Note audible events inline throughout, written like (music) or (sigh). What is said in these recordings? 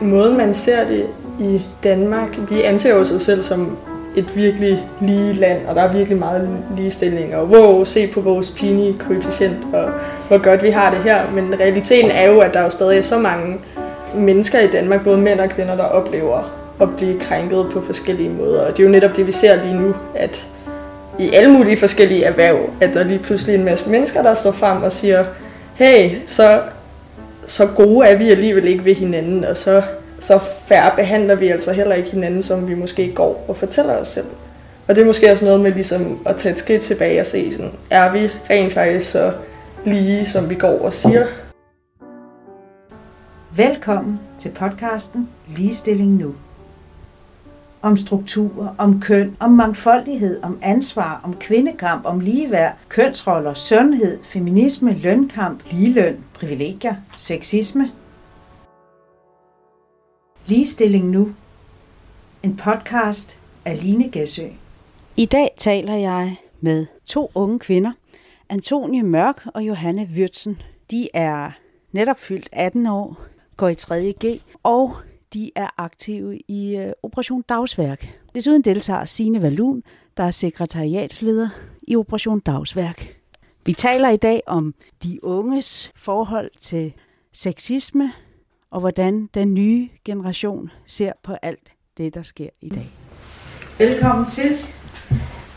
måden man ser det i Danmark, vi anser os selv som et virkelig lige land, og der er virkelig meget ligestilling, og wow, se på vores Gini-koefficient, og hvor godt vi har det her. Men realiteten er jo, at der er jo stadig så mange mennesker i Danmark, både mænd og kvinder, der oplever at blive krænket på forskellige måder. Og det er jo netop det, vi ser lige nu, at i alle mulige forskellige erhverv, at der lige pludselig er en masse mennesker, der står frem og siger, hey, så, så gode er vi alligevel ikke ved hinanden, og så, så færre behandler vi altså heller ikke hinanden, som vi måske går og fortæller os selv. Og det er måske også noget med ligesom at tage et skridt tilbage og se, sådan, er vi rent faktisk så lige, som vi går og siger. Velkommen til podcasten Ligestilling Nu om struktur, om køn, om mangfoldighed, om ansvar, om kvindekamp, om ligeværd, kønsroller, sundhed, feminisme, lønkamp, ligeløn, privilegier, sexisme. Ligestilling nu. En podcast af Line Gæsø. I dag taler jeg med to unge kvinder, Antonie Mørk og Johanne Würtsen. De er netop fyldt 18 år, går i 3. G, og de er aktive i øh, Operation Dagsværk. Desuden deltager Sine Valun, der er sekretariatsleder i Operation Dagsværk. Vi taler i dag om de unges forhold til sexisme og hvordan den nye generation ser på alt det, der sker i dag. Velkommen til.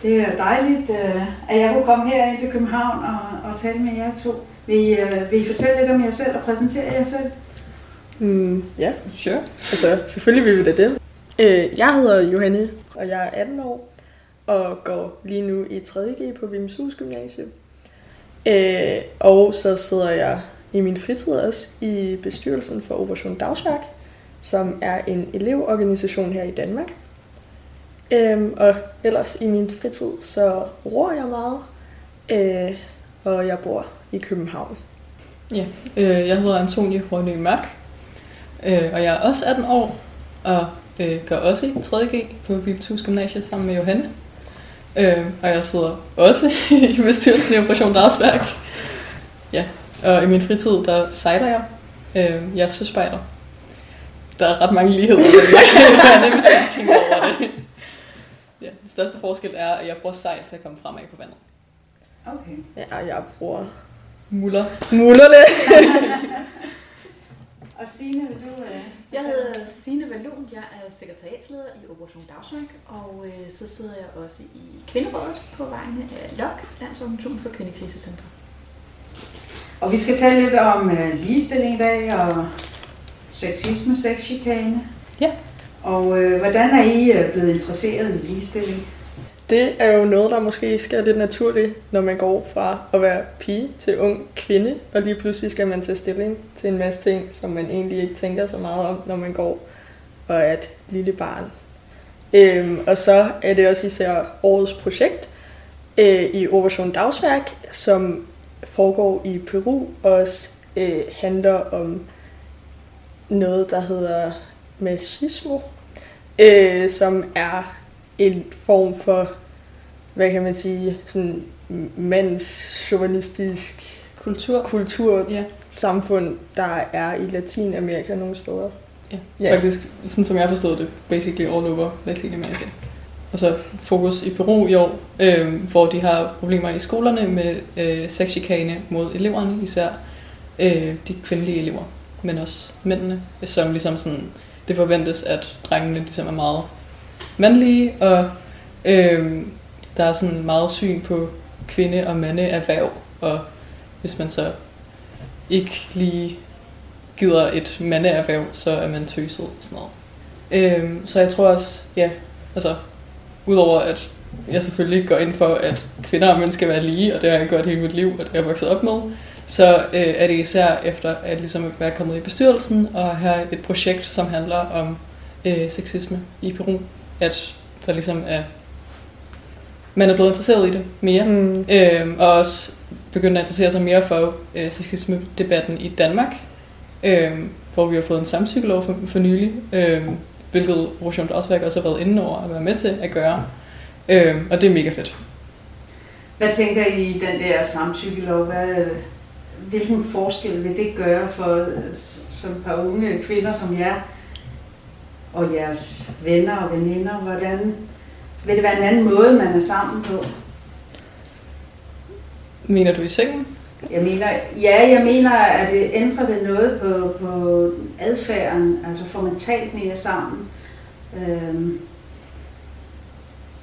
Det er dejligt, øh, at jeg kunne komme her ind til København og, og tale med jer to. Vil, I, øh, vil I fortælle lidt om jer selv og præsentere jer selv? Mm, ja, sure. Altså, selvfølgelig vil vi da det. Øh, jeg hedder Johanne, og jeg er 18 år, og går lige nu i 3.G på Vimshus Gymnasium. Øh, og så sidder jeg i min fritid også i bestyrelsen for Operation Dagsværk, som er en elevorganisation her i Danmark. Øhm, og ellers i min fritid, så ror jeg meget, øh, og jeg bor i København. Ja, øh, jeg hedder Antonie Rønø Mørk, Øh, og jeg er også 18 år, og øh, går også i 3.G på Viltus Gymnasiet sammen med Johanne. Øh, og jeg sidder også (laughs) i bestyrelsen i Operation Dagsværk. Ja, og i min fritid, der sejler jeg. Øh, jeg er søspejder. Der er ret mange ligheder, men jeg er nemlig skal tænke over det. Ja, den største forskel er, at jeg bruger sejl til at komme fremad på vandet. Okay. Ja, jeg bruger muller. Mullerne. (laughs) Og Signe, vil du... Uh, jeg hedder Signe Valun, jeg er sekretariatsleder i Operation Dagsværk, og uh, så sidder jeg også i Kvinderådet på vegne af LOK, Landsorganisation for Kvindekrisecentre. Og vi skal tale lidt om uh, ligestilling i dag, og sexisme, sexchikane. Ja. Og uh, hvordan er I blevet interesseret i ligestilling? Det er jo noget, der måske sker lidt naturligt, når man går fra at være pige til ung kvinde, og lige pludselig skal man tage stilling til en masse ting, som man egentlig ikke tænker så meget om, når man går og er et lille barn. Øhm, og så er det også især årets projekt øh, i Operation Dagsværk, som foregår i Peru, og også øh, handler om noget, der hedder machismo, øh, som er en form for hvad kan man sige, sådan mandsjournalistisk kultur, kultur ja. samfund, der er i Latinamerika nogle steder. Ja, ja. faktisk, sådan som jeg forstod det, basically all over Latinamerika. Og så fokus i Peru i år, øh, hvor de har problemer i skolerne med øh, sexchikane mod eleverne, især øh, de kvindelige elever, men også mændene, som ligesom sådan, det forventes, at drengene ligesom er meget mandlige, og øh, der er sådan meget syn på kvinde- og erhverv, og hvis man så ikke lige gider et mandeerhverv, så er man tøset og sådan noget. Øhm, så jeg tror også, ja, altså, udover at jeg selvfølgelig går ind for, at kvinder og mænd skal være lige, og det har jeg gjort hele mit liv, og det har jeg vokset op med, så øh, er det især efter at ligesom være kommet i bestyrelsen og have et projekt, som handler om øh, sexisme i Peru, at der ligesom er man er blevet interesseret i det mere. Mm. Øhm, og også begyndt at interessere sig mere for øh, sexisme-debatten i Danmark, øhm, hvor vi har fået en samtykkelov for, for nylig, øhm, hvilket Operation Dagsværk også har været inde over at være med til at gøre. Øhm, og det er mega fedt. Hvad tænker I i den der samtykkelov? Hvad, hvilken forskel vil det gøre for som par unge kvinder som jer, og jeres venner og veninder? Hvordan vil det være en anden måde, man er sammen på? Mener du i sengen? Jeg mener, ja, jeg mener, at det ændrer det noget på, på adfærden, altså får man talt mere sammen. Øhm.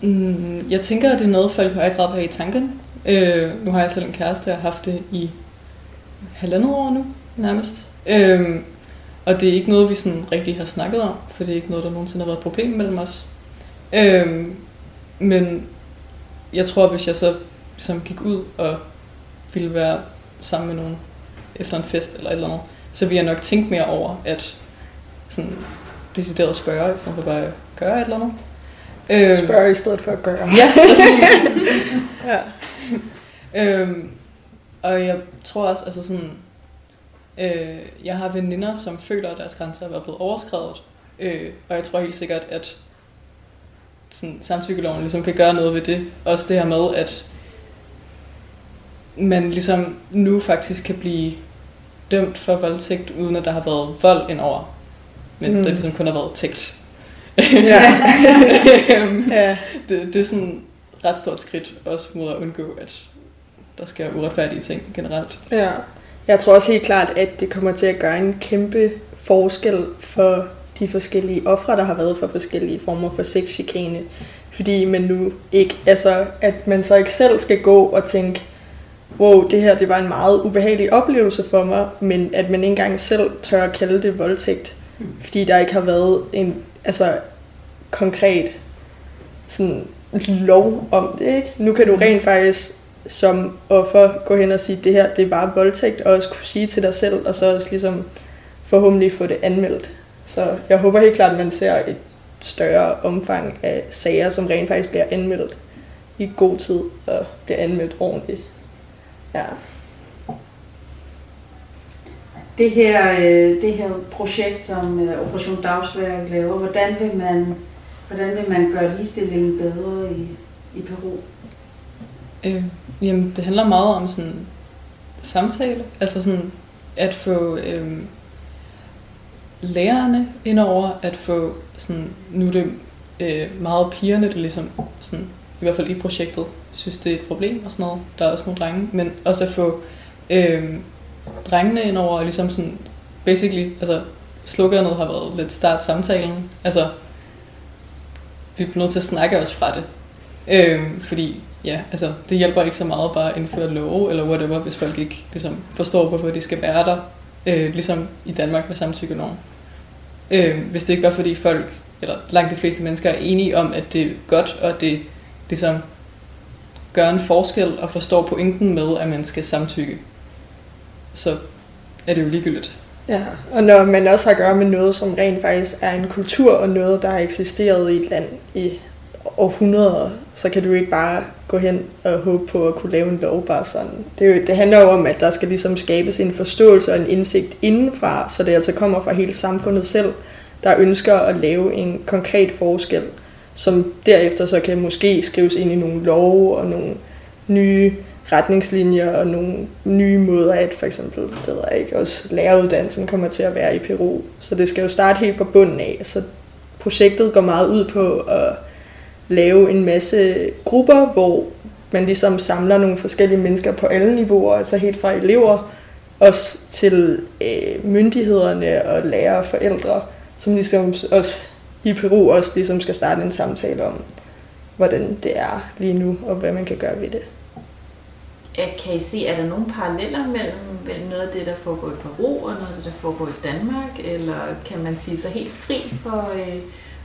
Mm, jeg tænker, at det er noget, folk har grad have i tanken. Øh, nu har jeg selv en kæreste, jeg har haft det i halvandet år nu, nærmest. Øh, og det er ikke noget, vi sådan rigtig har snakket om, for det er ikke noget, der nogensinde har været et problem mellem os. Øh, men jeg tror, hvis jeg så ligesom gik ud og ville være sammen med nogen efter en fest eller et eller andet, så ville jeg nok tænke mere over, at sådan decideret spørge, i stedet for bare at gøre et eller andet. Øh, spørge i stedet for at gøre. Ja, præcis. (laughs) ja. (laughs) øhm, og jeg tror også, altså sådan, øh, jeg har veninder, som føler, at deres grænser er blevet overskrevet. Øh, og jeg tror helt sikkert, at sådan, samtykkeloven ligesom kan gøre noget ved det. Også det her med, at man ligesom nu faktisk kan blive dømt for voldtægt, uden at der har været vold indover. Men mm. der ligesom kun har været tægt. Ja. (laughs) (laughs) ja. det, det er sådan et ret stort skridt også mod at undgå, at der sker uretfærdige ting generelt. Ja. Jeg tror også helt klart, at det kommer til at gøre en kæmpe forskel for de forskellige ofre, der har været for forskellige former for sexchikane. Fordi man nu ikke, altså, at man så ikke selv skal gå og tænke, wow, det her det var en meget ubehagelig oplevelse for mig, men at man ikke engang selv tør at kalde det voldtægt, mm. fordi der ikke har været en altså, konkret sådan, lov om det. Ikke? Nu kan du mm. rent faktisk som offer gå hen og sige, det her det er bare voldtægt, og også kunne sige til dig selv, og så også ligesom forhåbentlig få det anmeldt. Så jeg håber helt klart, at man ser et større omfang af sager, som rent faktisk bliver anmeldt i god tid og bliver anmeldt ordentligt. Ja. Det her, øh, det her projekt, som øh, Operation Dagsværk laver, hvordan vil man, hvordan vil man gøre ligestillingen bedre i, i Peru? Øh, jamen, det handler meget om sådan samtale, altså sådan at få øh, lærerne indover, at få sådan, nu er det øh, meget pigerne, der ligesom sådan, i hvert fald i projektet, synes, det er et problem og sådan noget. Der er også nogle drenge, men også at få øh, drengene ind over, og ligesom sådan, basically, altså, slukkernet har været lidt start samtalen. Altså, vi bliver nødt til at snakke os fra det. Øh, fordi, ja, altså, det hjælper ikke så meget bare at indføre love eller whatever, hvis folk ikke ligesom, forstår, hvorfor de skal være der. Øh, ligesom i Danmark med samtykkeloven. Øh, hvis det ikke var, fordi folk, eller langt de fleste mennesker, er enige om, at det er godt, og det ligesom gør en forskel og forstår pointen med, at man skal samtykke, så er det jo ligegyldigt. Ja, og når man også har at gøre med noget, som rent faktisk er en kultur og noget, der har eksisteret i et land i århundreder, så kan du ikke bare gå hen og håbe på at kunne lave en lov bare sådan. Det, er jo, det handler jo om, at der skal ligesom skabes en forståelse og en indsigt indenfra, så det altså kommer fra hele samfundet selv, der ønsker at lave en konkret forskel som derefter så kan måske skrives ind i nogle love og nogle nye retningslinjer og nogle nye måder at for eksempel, det ved jeg ikke, også læreruddannelsen kommer til at være i Peru. Så det skal jo starte helt fra bunden af. Så projektet går meget ud på at lave en masse grupper, hvor man ligesom samler nogle forskellige mennesker på alle niveauer, altså helt fra elever, også til øh, myndighederne og lærere og forældre, som ligesom også i Peru også ligesom skal starte en samtale om, hvordan det er lige nu, og hvad man kan gøre ved det. Kan I se, er der nogle paralleller mellem, mellem noget af det, der foregår i Peru, og noget af det, der foregår i Danmark? Eller kan man sige sig helt fri for, øh,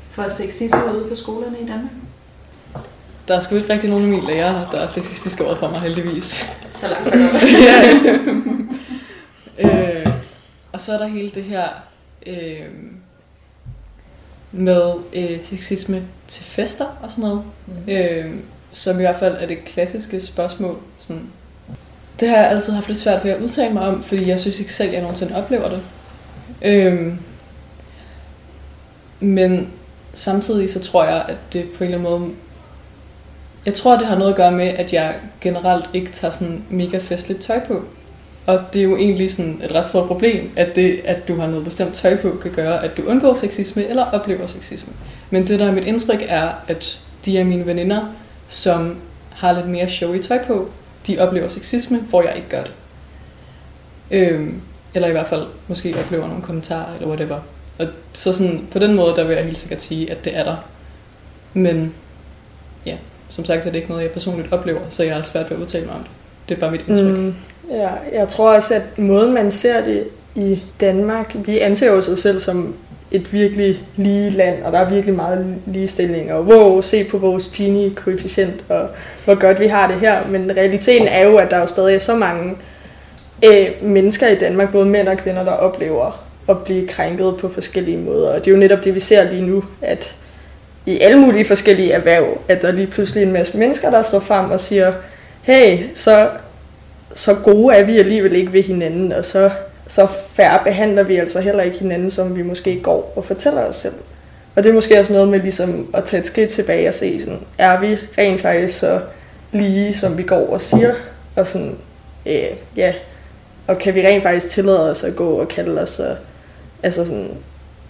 for sexisme ude på skolerne i Danmark? Der er sgu ikke rigtig nogen af mine lærere, der er sexistiske over for mig, heldigvis. Så langt så godt. (laughs) ja. øh, og så er der hele det her... Øh, med øh, sexisme til fester og sådan noget. Mm. Øh, som i hvert fald er det klassiske spørgsmål. Sådan. Det har jeg altid haft lidt svært ved at udtale mig om, fordi jeg synes ikke selv, jeg nogensinde oplever det. Øh, men samtidig så tror jeg, at det på en eller anden måde... Jeg tror, det har noget at gøre med, at jeg generelt ikke tager sådan mega festligt tøj på. Og det er jo egentlig sådan et ret stort problem, at det, at du har noget bestemt tøj på, kan gøre, at du undgår sexisme eller oplever sexisme. Men det, der er mit indtryk, er, at de af mine veninder, som har lidt mere showy tøj på, de oplever sexisme, hvor jeg ikke gør det. Øhm, eller i hvert fald måske oplever nogle kommentarer eller whatever. Og så sådan, på den måde, der vil jeg helt sikkert sige, at det er der. Men som sagt er det ikke noget, jeg personligt oplever, så jeg er svært ved at udtale mig om det. Det er bare mit indtryk. Mm, ja, jeg tror også, at måden man ser det i Danmark, vi anser jo os selv som et virkelig lige land, og der er virkelig meget ligestilling, og wow, se på vores Gini-koefficient, og hvor godt vi har det her. Men realiteten er jo, at der er jo stadig så mange øh, mennesker i Danmark, både mænd og kvinder, der oplever at blive krænket på forskellige måder. Og det er jo netop det, vi ser lige nu, at i alle mulige forskellige erhverv, at der lige pludselig er en masse mennesker, der står frem og siger, hey, så, så gode er vi alligevel ikke ved hinanden, og så, så færre behandler vi altså heller ikke hinanden, som vi måske går og fortæller os selv. Og det er måske også noget med ligesom at tage et skridt tilbage og se, sådan, er vi rent faktisk så lige, som vi går og siger, og sådan, øh, ja, og kan vi rent faktisk tillade os at gå og kalde os, så, altså sådan,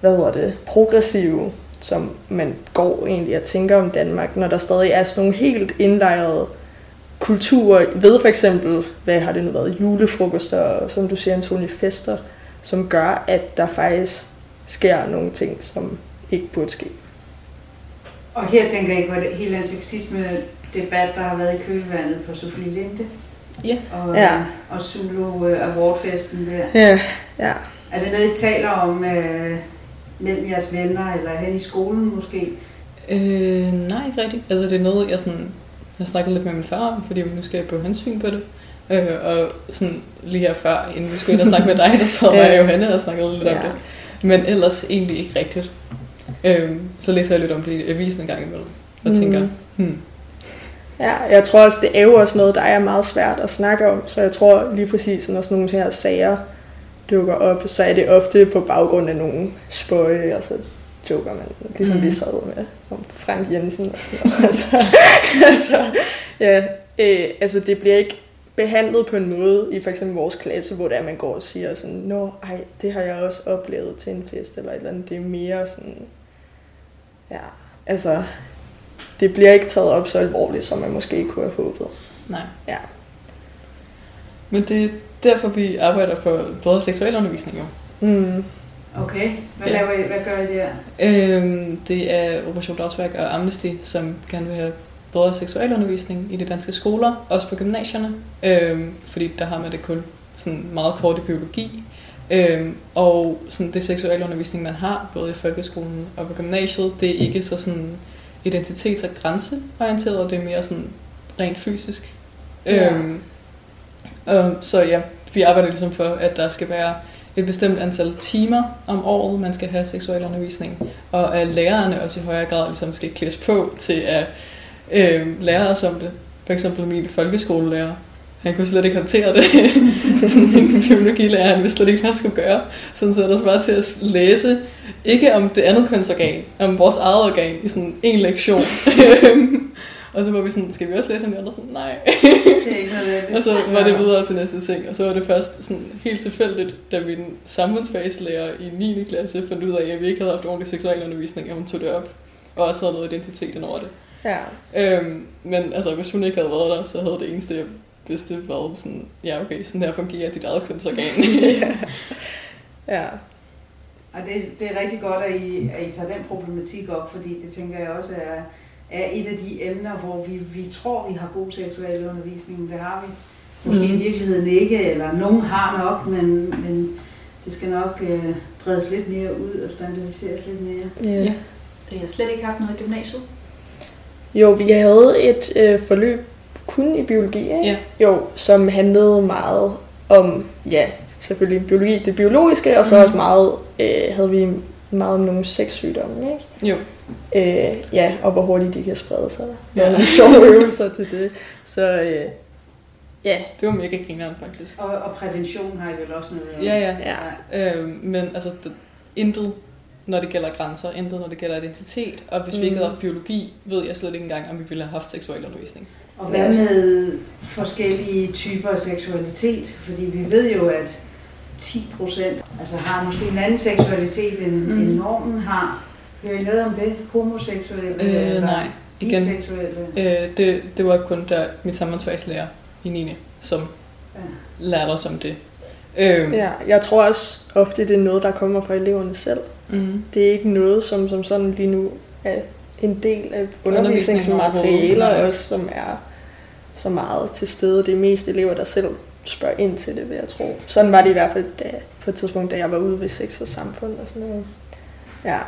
hvad hedder det, progressive, som man går egentlig og tænker om Danmark, når der stadig er sådan nogle helt indlejrede kulturer, ved for eksempel, hvad har det nu været, julefrokoster, som du siger, Antoni, fester, som gør, at der faktisk sker nogle ting, som ikke burde ske. Og her tænker jeg på det hele den sexisme-debat, der har været i kølvandet på Sofie Linde. Ja. Og, ja. og Zulu uh, Award-festen der. Ja, ja. Er det noget, I taler om uh, mellem jeres venner, eller hen i skolen måske? Øh, nej, ikke rigtigt. Altså det er noget, jeg sådan jeg snakkede lidt med min far om, fordi nu skal jeg på hensyn på det. Øh, og sådan lige her før, inden vi skulle ind og snakke med dig, der sad (laughs) mig og Johanne og snakkede lidt ja. om det. Men ellers egentlig ikke rigtigt. Øh, så læser jeg lidt om det i avisen en gang imellem, og mm. tænker, hmm. Ja, jeg tror også, det er jo også noget, der er meget svært at snakke om, så jeg tror lige præcis, når sådan nogle her sager dukker op, så er det ofte på baggrund af nogle spøje, og så joker man, ligesom mm. vi sad med om Frank Jensen og sådan noget. (laughs) altså, altså, ja, øh, altså det bliver ikke behandlet på en måde i for eksempel vores klasse, hvor det er, man går og siger sådan, nå, ej, det har jeg også oplevet til en fest, eller et eller andet. Det er mere sådan, ja, altså, det bliver ikke taget op så alvorligt, som man måske kunne have håbet. Nej. Ja. Men det derfor, vi arbejder for bedre seksualundervisning jo. Mm. Okay, hvad, ja. laver I, hvad gør I der? Øhm, det er Operation Dagsværk og Amnesty, som gerne vil have bedre seksualundervisning i de danske skoler, også på gymnasierne, øhm, fordi der har man det kun sådan meget kort i biologi. Øhm, og sådan det seksualundervisning, man har, både i folkeskolen og på gymnasiet, det er ikke så sådan identitets- og grænseorienteret, det er mere sådan rent fysisk. Ja. Øhm, og, så ja, vi arbejder ligesom for, at der skal være et bestemt antal timer om året, man skal have seksuel undervisning, og at lærerne også i højere grad ligesom skal klædes på til at øh, lære os om det. For eksempel min folkeskolelærer, han kunne slet ikke håndtere det. (laughs) sådan en biologilærer, han vidste slet ikke, hvad han skulle gøre. Sådan så er der bare til at læse, ikke om det andet kønsorgan, om vores eget organ i sådan en lektion. (laughs) Øhm, og så var vi sådan, skal vi også læse om det andre? Sådan, nej. det er ikke noget og så var det videre til næste ting. Og så var det først sådan helt tilfældigt, da min samfundsfagslærer i 9. klasse fandt ud af, at vi ikke havde haft ordentlig seksualundervisning, at hun tog det op. Og også havde noget identitet over det. Ja. Øhm, men altså, hvis hun ikke havde været der, så havde det eneste, jeg vidste, været sådan, ja okay, sådan her fungerer dit eget kønsorgan. (laughs) ja. (laughs) ja. Og det, det er rigtig godt, at I, at I tager den problematik op, fordi det tænker jeg også er er et af de emner, hvor vi, vi tror, vi har god seksuel undervisning. Det har vi. Måske mm. i virkeligheden ikke, eller nogen har nok, men, men det skal nok øh, bredes lidt mere ud og standardiseres lidt mere. Ja. Det har slet ikke haft noget i gymnasiet? Jo, vi havde et øh, forløb kun i biologi, ikke? Ja. Jo, som handlede meget om, ja, selvfølgelig biologi, det biologiske, og så mm. også meget, øh, havde vi meget om nogle sexsygdomme, ikke? Jo. Øh, ja, og hvor hurtigt de kan sprede sig. Der er nogle (laughs) sjove øvelser til det. Så øh, ja. Det var mega grineren faktisk. Og, og prævention har I vel også noget Ja, ja. ja. Øh, men altså, det, intet når det gælder grænser, intet når det gælder identitet. Og hvis mm. vi ikke havde mm. haft biologi, ved jeg slet ikke engang, om vi ville have haft seksuel undervisning. Og hvad med forskellige typer af seksualitet? Fordi vi ved jo, at 10 procent altså har måske en anden seksualitet, end, mm. end normen har. Hører I noget om det? Homoseksuelle? Øh, nej, igen. Øh, det, det var kun der min samfundsfagslærer i 9. som ja. lærte os om det. Øh. Ja, jeg tror også ofte, det er noget, der kommer fra eleverne selv. Mm. Det er ikke noget, som, som sådan lige nu er en del af undervisningsmaterialer også, som er så meget til stede. Det er mest elever, der selv spørger ind til det, vil jeg tro. Sådan var det i hvert fald da, på et tidspunkt, da jeg var ude ved sex og samfund og sådan noget. Ja,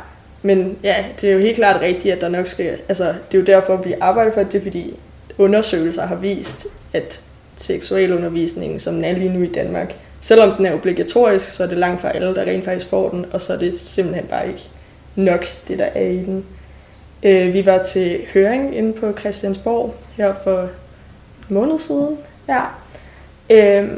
men ja, det er jo helt klart rigtigt, at der nok skal... Altså, det er jo derfor, vi arbejder for det, fordi undersøgelser har vist, at seksualundervisningen, som den er lige nu i Danmark, selvom den er obligatorisk, så er det langt fra alle, der rent faktisk får den, og så er det simpelthen bare ikke nok, det der er i den. Øh, vi var til høring inde på Christiansborg her for en måned siden. Ja. Øh,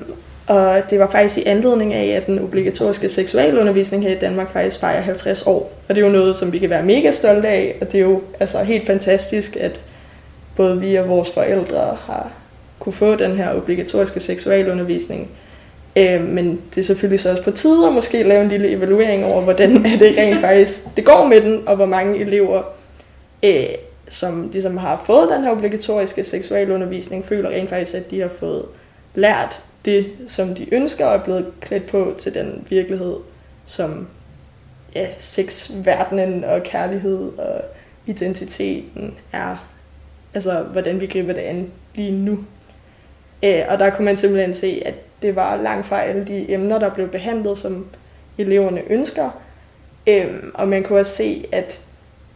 og det var faktisk i anledning af, at den obligatoriske seksualundervisning her i Danmark faktisk fejrer 50 år. Og det er jo noget, som vi kan være mega stolte af, og det er jo altså helt fantastisk, at både vi og vores forældre har kunne få den her obligatoriske seksualundervisning. Øh, men det er selvfølgelig så også på tide at måske lave en lille evaluering over, hvordan er det rent faktisk det går med den, og hvor mange elever, øh, som ligesom har fået den her obligatoriske seksualundervisning, føler rent faktisk, at de har fået lært det, som de ønsker, og er blevet klædt på til den virkelighed, som ja, sexverdenen og kærlighed og identiteten er. Altså, hvordan vi griber det an lige nu. Øh, og der kunne man simpelthen se, at det var langt fra alle de emner, der blev behandlet, som eleverne ønsker. Øh, og man kunne også se, at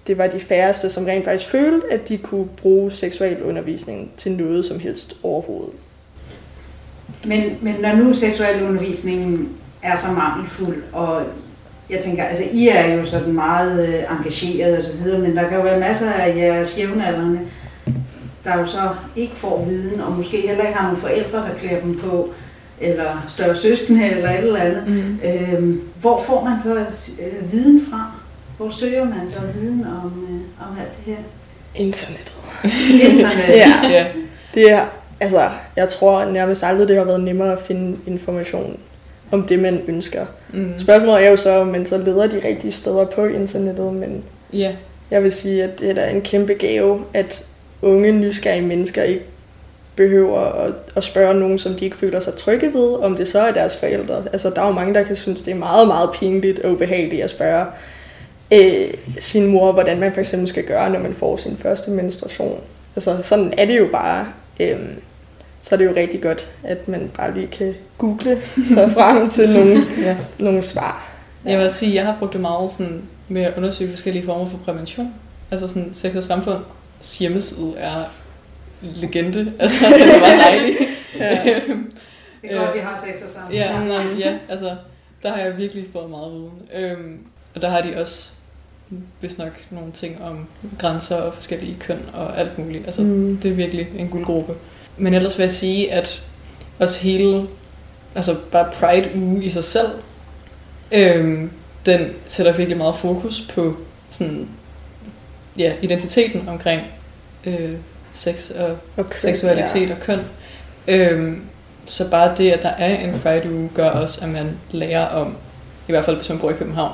det var de færreste, som rent faktisk følte, at de kunne bruge seksualundervisningen til noget som helst overhovedet. Men, men når nu seksualundervisningen er så mangelfuld, og jeg tænker, altså I er jo sådan meget øh, engageret og så videre, men der kan jo være masser af jeres jævnaldrende, der jo så ikke får viden, og måske heller ikke har nogle forældre, der klæder dem på, eller større søskende eller et eller andet. Mm. Øhm, hvor får man så øh, viden fra? Hvor søger man så viden om, øh, om alt det her? Internettet. Internettet. (laughs) ja. ja. Det er altså, jeg tror nærmest aldrig, det har været nemmere at finde information om det, man ønsker. Mm. Spørgsmålet er jo så, om man så leder de rigtige steder på internettet, men yeah. jeg vil sige, at det er da en kæmpe gave, at unge, nysgerrige mennesker ikke behøver at, at spørge nogen, som de ikke føler sig trygge ved, om det så er deres forældre. Altså, der er jo mange, der kan synes, det er meget, meget pinligt og ubehageligt at spørge øh, sin mor, hvordan man for eksempel skal gøre, når man får sin første menstruation. Altså, sådan er det jo bare. Øh, så er det jo rigtig godt, at man bare lige kan google sig frem til nogle, ja. nogle svar. Ja. Jeg vil sige, at jeg har brugt det meget sådan, med at undersøge forskellige former for prævention. Altså sådan, Sex og Samfunds hjemmeside er legende. Altså, det er meget dejligt. ja. (laughs) Det er godt, vi har sex og samfund. Ja, nej, ja, altså, der har jeg virkelig fået meget viden. Øhm, og der har de også vist nok nogle ting om grænser og forskellige køn og alt muligt. Altså, mm. det er virkelig en guldgruppe. Men ellers vil jeg sige, at også hele, altså bare Pride-uge i sig selv, øhm, den sætter virkelig meget fokus på sådan, ja, identiteten omkring øh, sex og, og køn, seksualitet ja. og køn. Øhm, så bare det, at der er en Pride-uge, gør også, at man lærer om, i hvert fald hvis man bor i København.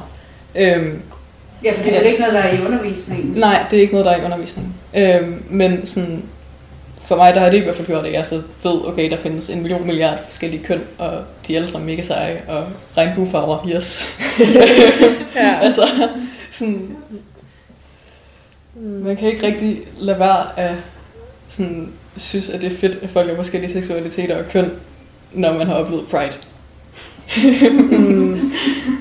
Øhm, ja, for det er ja, ikke noget, der er i undervisningen. Nej, det er ikke noget, der er i undervisningen. Øhm, men sådan, for mig der har det i hvert fald gjort, at jeg så ved, okay, der findes en million milliard forskellige køn, og de er alle sammen mega seje, og regnbuefarver, yes. (laughs) ja. (laughs) altså, sådan, man kan ikke rigtig lade være at sådan, synes, at det er fedt, at folk er forskellige seksualiteter og køn, når man har oplevet Pride. mm. (laughs)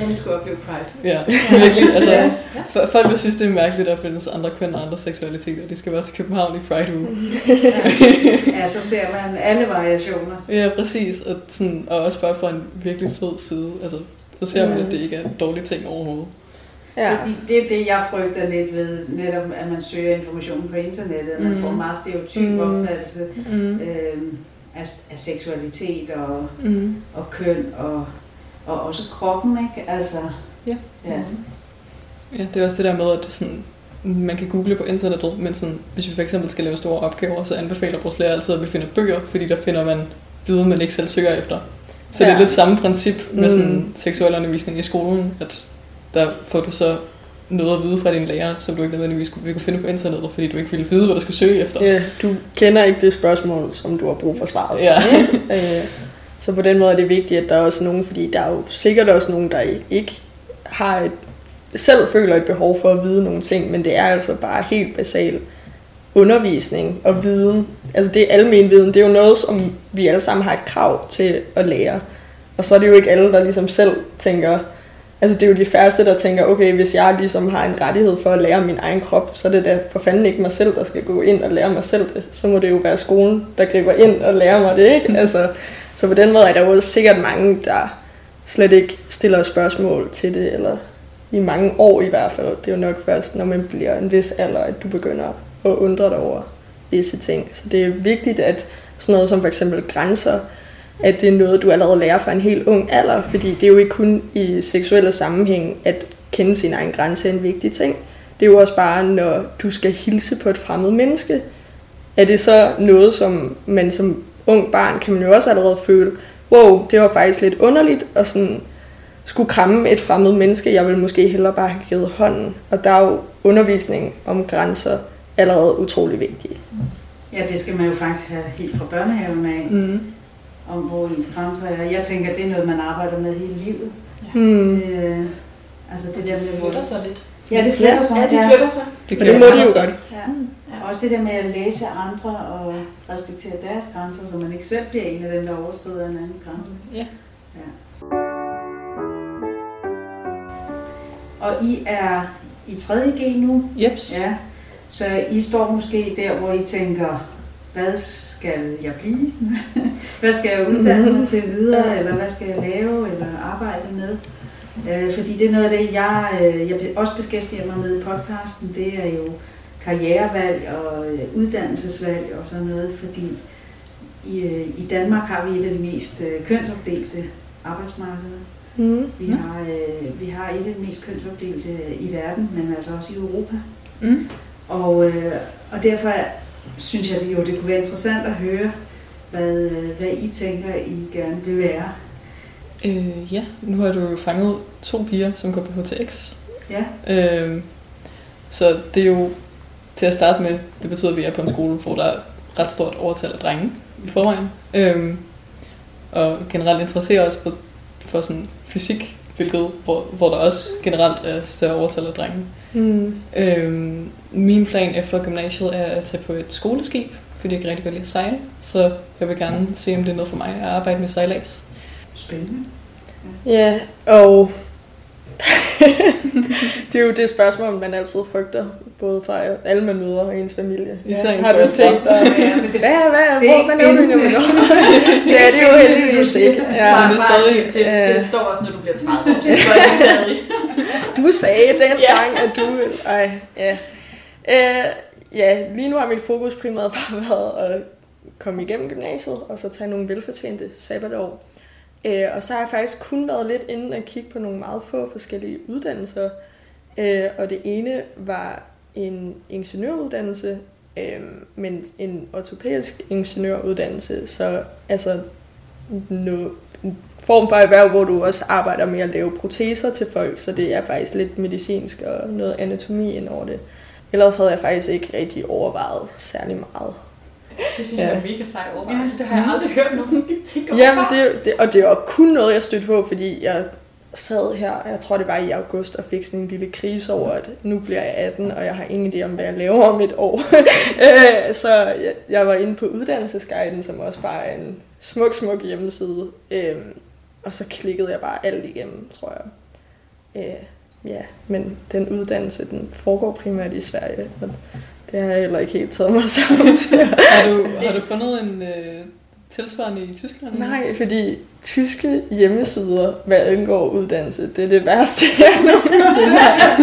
Alle skulle opleve Pride. Ja, (laughs) virkelig. Altså, ja. For, folk vil synes, det er mærkeligt, at der findes andre køn og andre seksualiteter. De skal være til København i Pride uge. ja. ja, så ser man alle variationer. Ja, præcis. Og, sådan, og også bare fra en virkelig fed side. Altså, så ser man, at det ikke er en dårlig ting overhovedet. Ja. Fordi det er det, jeg frygter lidt ved, netop at man søger information på internettet, at man mm. får en meget stereotyp mm. opfattelse mm. øhm, af, af seksualitet og, mm. og køn og og også kroppen, ikke? Altså, ja. ja. Ja, det er også det der med, at sådan, man kan google på internettet, men sådan, hvis vi for eksempel skal lave store opgaver, så anbefaler vores lærer altid, at vi finder bøger, fordi der finder man viden, man ikke selv søger efter. Så ja. det er lidt samme princip med sådan mm. seksuel undervisning i skolen, at der får du så noget at vide fra din lærer, som du ikke nødvendigvis vil kunne finde på internettet, fordi du ikke ville vide, hvad du skal søge efter. Ja, du kender ikke det spørgsmål, som du har brug for svaret ja. til. (laughs) Øh, så på den måde er det vigtigt, at der er også nogen, fordi der er jo sikkert også nogen, der ikke har et, selv føler et behov for at vide nogle ting, men det er altså bare helt basal undervisning og viden. Altså det er almen viden, det er jo noget, som vi alle sammen har et krav til at lære. Og så er det jo ikke alle, der ligesom selv tænker, Altså det er jo de færreste, der tænker, okay, hvis jeg ligesom har en rettighed for at lære min egen krop, så er det da for fanden ikke mig selv, der skal gå ind og lære mig selv det. Så må det jo være skolen, der griber ind og lærer mig det, ikke? Altså, så på den måde er der jo sikkert mange, der slet ikke stiller spørgsmål til det, eller i mange år i hvert fald. Det er jo nok først, når man bliver en vis alder, at du begynder at undre dig over visse ting. Så det er vigtigt, at sådan noget som for eksempel grænser, at det er noget, du allerede lærer fra en helt ung alder, fordi det er jo ikke kun i seksuelle sammenhæng, at kende sin egen grænse er en vigtig ting. Det er jo også bare, når du skal hilse på et fremmed menneske, er det så noget, som man som ung barn kan man jo også allerede føle, wow, det var faktisk lidt underligt, og sådan skulle kramme et fremmed menneske, jeg ville måske hellere bare have givet hånden. Og der er jo undervisning om grænser allerede utrolig vigtig. Ja, det skal man jo faktisk have helt fra børnehaven af. Mm om, hvor ens grænser er. Jeg tænker, det er noget, man arbejder med hele livet. Ja. Mm. Øh, altså det, det der med... flytter sig lidt. Ja, det flytter sig. Ja, det flytter sig. Det, det må de jo godt. Ja. Ja. Også det der med at læse andre og respektere deres grænser, så man ikke selv bliver en af dem, der overskrider en anden grænse. Ja. ja. Og I er i 3.G nu? Jeps. Ja. Så I står måske der, hvor I tænker, hvad skal jeg blive? (laughs) hvad skal jeg uddanne mig til videre? Eller hvad skal jeg lave eller arbejde med? Øh, fordi det er noget af det, jeg, øh, jeg også beskæftiger mig med i podcasten. Det er jo karrierevalg og øh, uddannelsesvalg og sådan noget, fordi i, øh, i Danmark har vi et af de mest kønsopdelte arbejdsmarkeder. Mm. Vi, har, øh, vi har et af de mest kønsopdelte i verden, men altså også i Europa. Mm. Og, øh, og derfor synes jeg jo, det kunne være interessant at høre, hvad, hvad I tænker, I gerne vil være. Øh, ja, nu har du jo fanget to piger, som går på HTX. Ja. Øh, så det er jo til at starte med, det betyder, at vi er på en skole, hvor der er ret stort overtal af drenge i forvejen. Øh, og generelt interesserer os for, for sådan fysik, hvilket, hvor, hvor der også generelt er større overtal af drenge. Mm. Øhm, min plan efter gymnasiet er at tage på et skoleskib, fordi jeg kan rigtig godt lide at sejle. Så jeg vil gerne se, om det er noget for mig at arbejde med sejlads. Spændende. Ja, og (laughs) det er jo det spørgsmål, man altid frygter, både fra alle man møder og ens familie. Ja, har du tænkt dig, ja, hvad, hvad, det hvor, hvad laver du nu? (laughs) det er jo heldigvis ikke. Ja. Det, stadig, det, det, det, står også, når du bliver 30 år, så står det stadig. du sagde dengang, ja. at du... Ej, ja. Øh, ja, lige nu har mit fokus primært (laughs) bare været at komme igennem gymnasiet, og så tage nogle velfortjente sabbatår. Øh, og så har jeg faktisk kun været lidt inde og kigge på nogle meget få forskellige uddannelser. Øh, og det ene var en ingeniøruddannelse, øh, men en ortopædisk ingeniøruddannelse, så altså no, en form for erhverv, hvor du også arbejder med at lave proteser til folk, så det er faktisk lidt medicinsk og noget anatomi ind over det. Ellers havde jeg faktisk ikke rigtig overvejet særlig meget. Det synes ja. jeg er mega sej overvejelse. Ja. Det har jeg aldrig hørt nogen tænke over. Jamen, det, det, og det var kun noget, jeg stødte på, fordi jeg sad her, jeg tror det var i august, og fik sådan en lille krise over, at nu bliver jeg 18, og jeg har ingen idé om, hvad jeg laver om et år. (laughs) Øh, så jeg, jeg var inde på uddannelsesguiden, som også bare er en smuk, smuk hjemmeside. Øhm, og så klikkede jeg bare alt igennem, tror jeg. Øh, ja, men den uddannelse, den foregår primært i Sverige. Og det har jeg heller ikke helt taget mig (laughs) sammen til. har, du, har du fundet en øh, tilsvarende i Tyskland? Nej, fordi tyske hjemmesider, hvad angår uddannelse, det er det værste, (laughs) jeg nogensinde har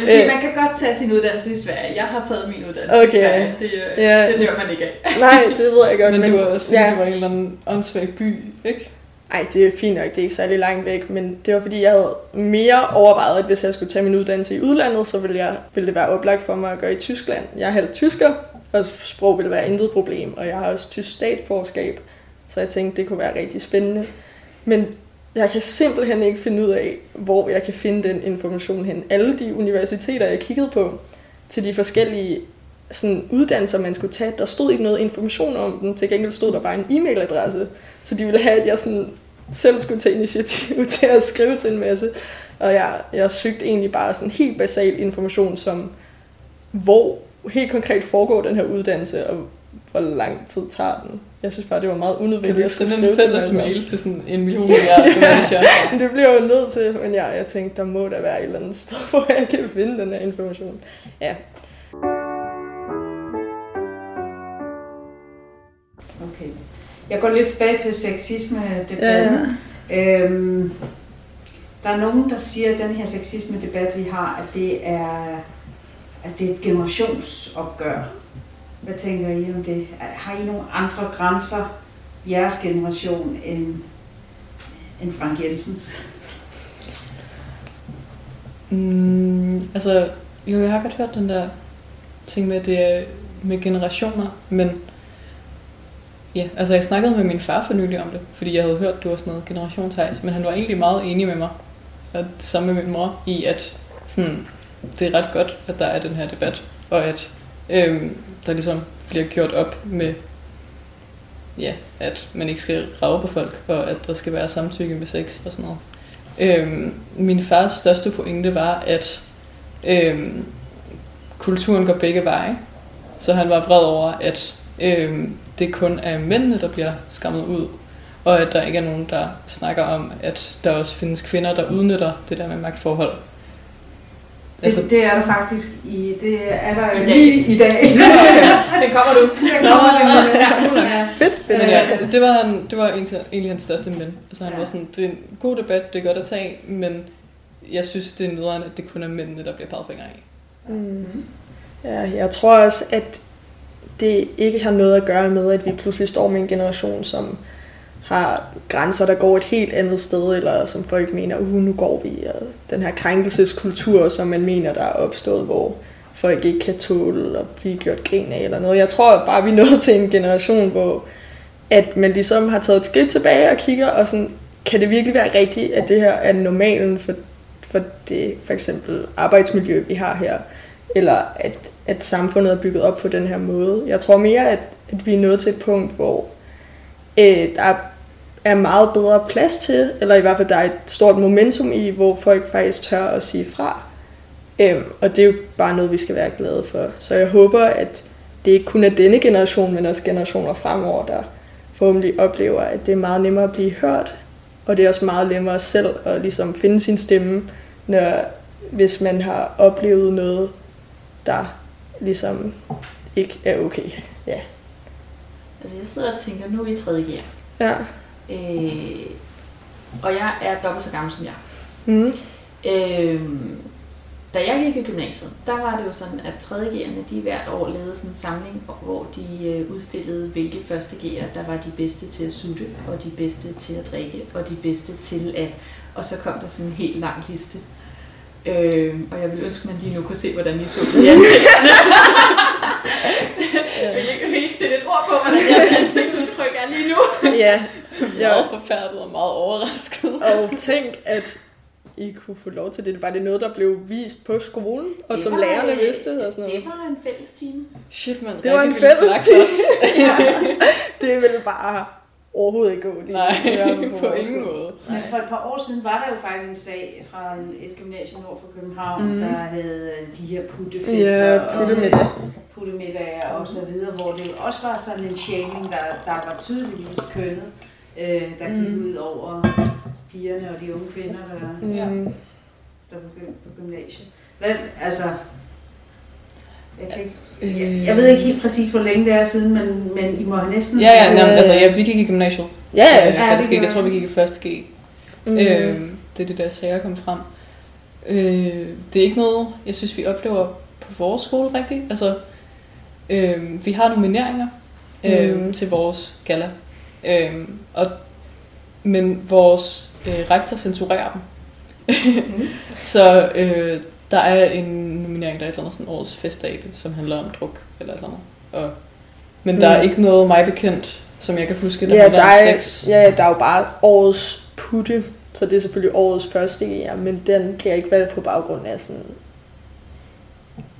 vil sige, man kan godt tage sin uddannelse i Sverige. Jeg har taget min uddannelse okay. i Sverige. Det, øh, ja. det dør man ikke af. Nej, det ved jeg godt. Men, men det var også fordi, ja. det var en eller anden åndssvag by, ikke? Ej, det er fint nok, det er ikke særlig langt væk, men det var fordi, jeg havde mere overvejet, at hvis jeg skulle tage min uddannelse i udlandet, så ville, jeg, ville det være oplagt for mig at gøre i Tyskland. Jeg er halvt tysker, og sprog ville være intet problem, og jeg har også tysk statsborgerskab, så jeg tænkte, det kunne være rigtig spændende. Men jeg kan simpelthen ikke finde ud af, hvor jeg kan finde den information hen. Alle de universiteter, jeg kiggede på, til de forskellige sådan, uddannelser, man skulle tage, der stod ikke noget information om dem. Til gengæld stod der bare en e-mailadresse. Så de ville have, at jeg sådan selv skulle tage initiativ (laughs) til at skrive til en masse. Og jeg, jeg søgte egentlig bare sådan helt basal information, som hvor helt konkret foregår den her uddannelse, og hvor lang tid tager den. Jeg synes bare, det var meget unødvendigt at skrive en fælles mail til sådan en million milliarder (laughs) ja, det bliver jo nødt til, men jeg, jeg tænkte, der må der være et eller andet sted, (laughs) hvor jeg kan finde den her information. Ja. Jeg går lidt tilbage til sexisme-debatten. Ja, ja. Øhm, der er nogen, der siger, at den her sexisme-debat, vi har, at det er, at det er et generationsopgør. Hvad tænker I om det? Har I nogle andre grænser, jeres generation, end, end Frank Jensens? Mm, altså, jo, jeg har godt hørt den der ting med, det er med generationer, men ja, altså jeg snakkede med min far for nylig om det, fordi jeg havde hørt, at du var sådan noget generationshejs, men han var egentlig meget enig med mig, og det samme med min mor, i at sådan, det er ret godt, at der er den her debat, og at øhm, der ligesom bliver gjort op med, ja, at man ikke skal rave på folk, og at der skal være samtykke med sex og sådan noget. Øhm, min fars største pointe var, at øhm, kulturen går begge veje. Så han var vred over, at øhm, det kun er mændene, der bliver skammet ud, og at der ikke er nogen, der snakker om, at der også findes kvinder, der udnytter det der med magtforhold. Altså, det, det er der faktisk i, det er der I lige dag. i dag. det kommer du. Det kommer du. Ja, ja. Fedt. Men, ja, det, det, var, han, det var egentlig hans største men. Altså, han ja. var sådan, det er en god debat, det er godt at tage, men jeg synes, det er nederen, at det kun er mændene, der bliver peget fingre af. Mm. Ja, jeg tror også, at det ikke har noget at gøre med, at vi pludselig står med en generation, som har grænser, der går et helt andet sted, eller som folk mener, uh, nu går vi, og den her krænkelseskultur, som man mener, der er opstået, hvor folk ikke kan tåle at blive gjort grin af, eller noget. Jeg tror bare, vi er nået til en generation, hvor at man ligesom har taget et skridt tilbage og kigger, og sådan, kan det virkelig være rigtigt, at det her er normalen for, for det for eksempel arbejdsmiljø, vi har her, eller at, at samfundet er bygget op på den her måde. Jeg tror mere, at, at vi er nået til et punkt, hvor øh, der er meget bedre plads til, eller i hvert fald der er et stort momentum i, hvor folk faktisk tør at sige fra. Øhm, og det er jo bare noget, vi skal være glade for. Så jeg håber, at det ikke kun er denne generation, men også generationer fremover, der forhåbentlig oplever, at det er meget nemmere at blive hørt, og det er også meget nemmere selv at ligesom finde sin stemme, når, hvis man har oplevet noget, der ligesom ikke er okay. Ja. Altså jeg sidder og tænker, nu er vi i tredje gear. Ja. Øh, og jeg er dobbelt så gammel som jeg. Mm. Øh, da jeg gik i gymnasiet, der var det jo sådan, at 3. G'erne, de hvert år lavede sådan en samling, hvor de øh, udstillede, hvilke første G'er, der var de bedste til at sutte, og de bedste til at drikke, og de bedste til at... Og så kom der sådan en helt lang liste. Øh, og jeg vil ønske, at man lige nu kunne se, hvordan I så (laughs) det. Jeg (laughs) vil ikke sætte et ord på, hvordan jeres ansigtsudtryk er lige nu. ja. Jeg er forfærdet og meget overrasket. Og tænk, at I kunne få lov til det. Var det noget, der blev vist på skolen, og det som var, lærerne vidste? Og sådan noget? Det var en fælles time. Shit, man. Det var en fælles time. (laughs) det ville bare overhovedet ikke gå lige Nej, på, (laughs) på ingen måde. Men for et par år siden var der jo faktisk en sag fra et gymnasium nord for København, mm. der havde de her puttefester ja, puttemiddag. og puttemiddager og så videre, hvor det også var sådan en shaming, der, der var tydeligvis kønnet, øh, der gik mm. ud over pigerne og de unge kvinder, der, mm. der begyndte på gymnasiet. Hvad, altså, jeg, kan ikke, jeg, jeg ved ikke helt præcis, hvor længe det er siden, men, men I må have næsten... Ja, ja, jamen, altså, ja vi gik i gymnasiet. Ja, ja, øh, ja det, det Jeg tror, vi gik i første G. Mm. Øh, det er det der sager kom frem. Øh, det er ikke noget, jeg synes, vi oplever på vores skole rigtigt. Altså, øh, vi har nomineringer øh, mm. til vores gala. Øh, og men vores øh, rektor censurerer dem. mm. (laughs) så øh, der er en nominering, der er et eller andet sådan årets festdag, som handler om druk eller et eller andet. Og, men mm. der er ikke noget mig bekendt, som jeg kan huske, der ja, handler der om er, sex. Ja, der er jo bare årets putte, så det er selvfølgelig årets første ja, men den kan jeg ikke være på baggrund af sådan...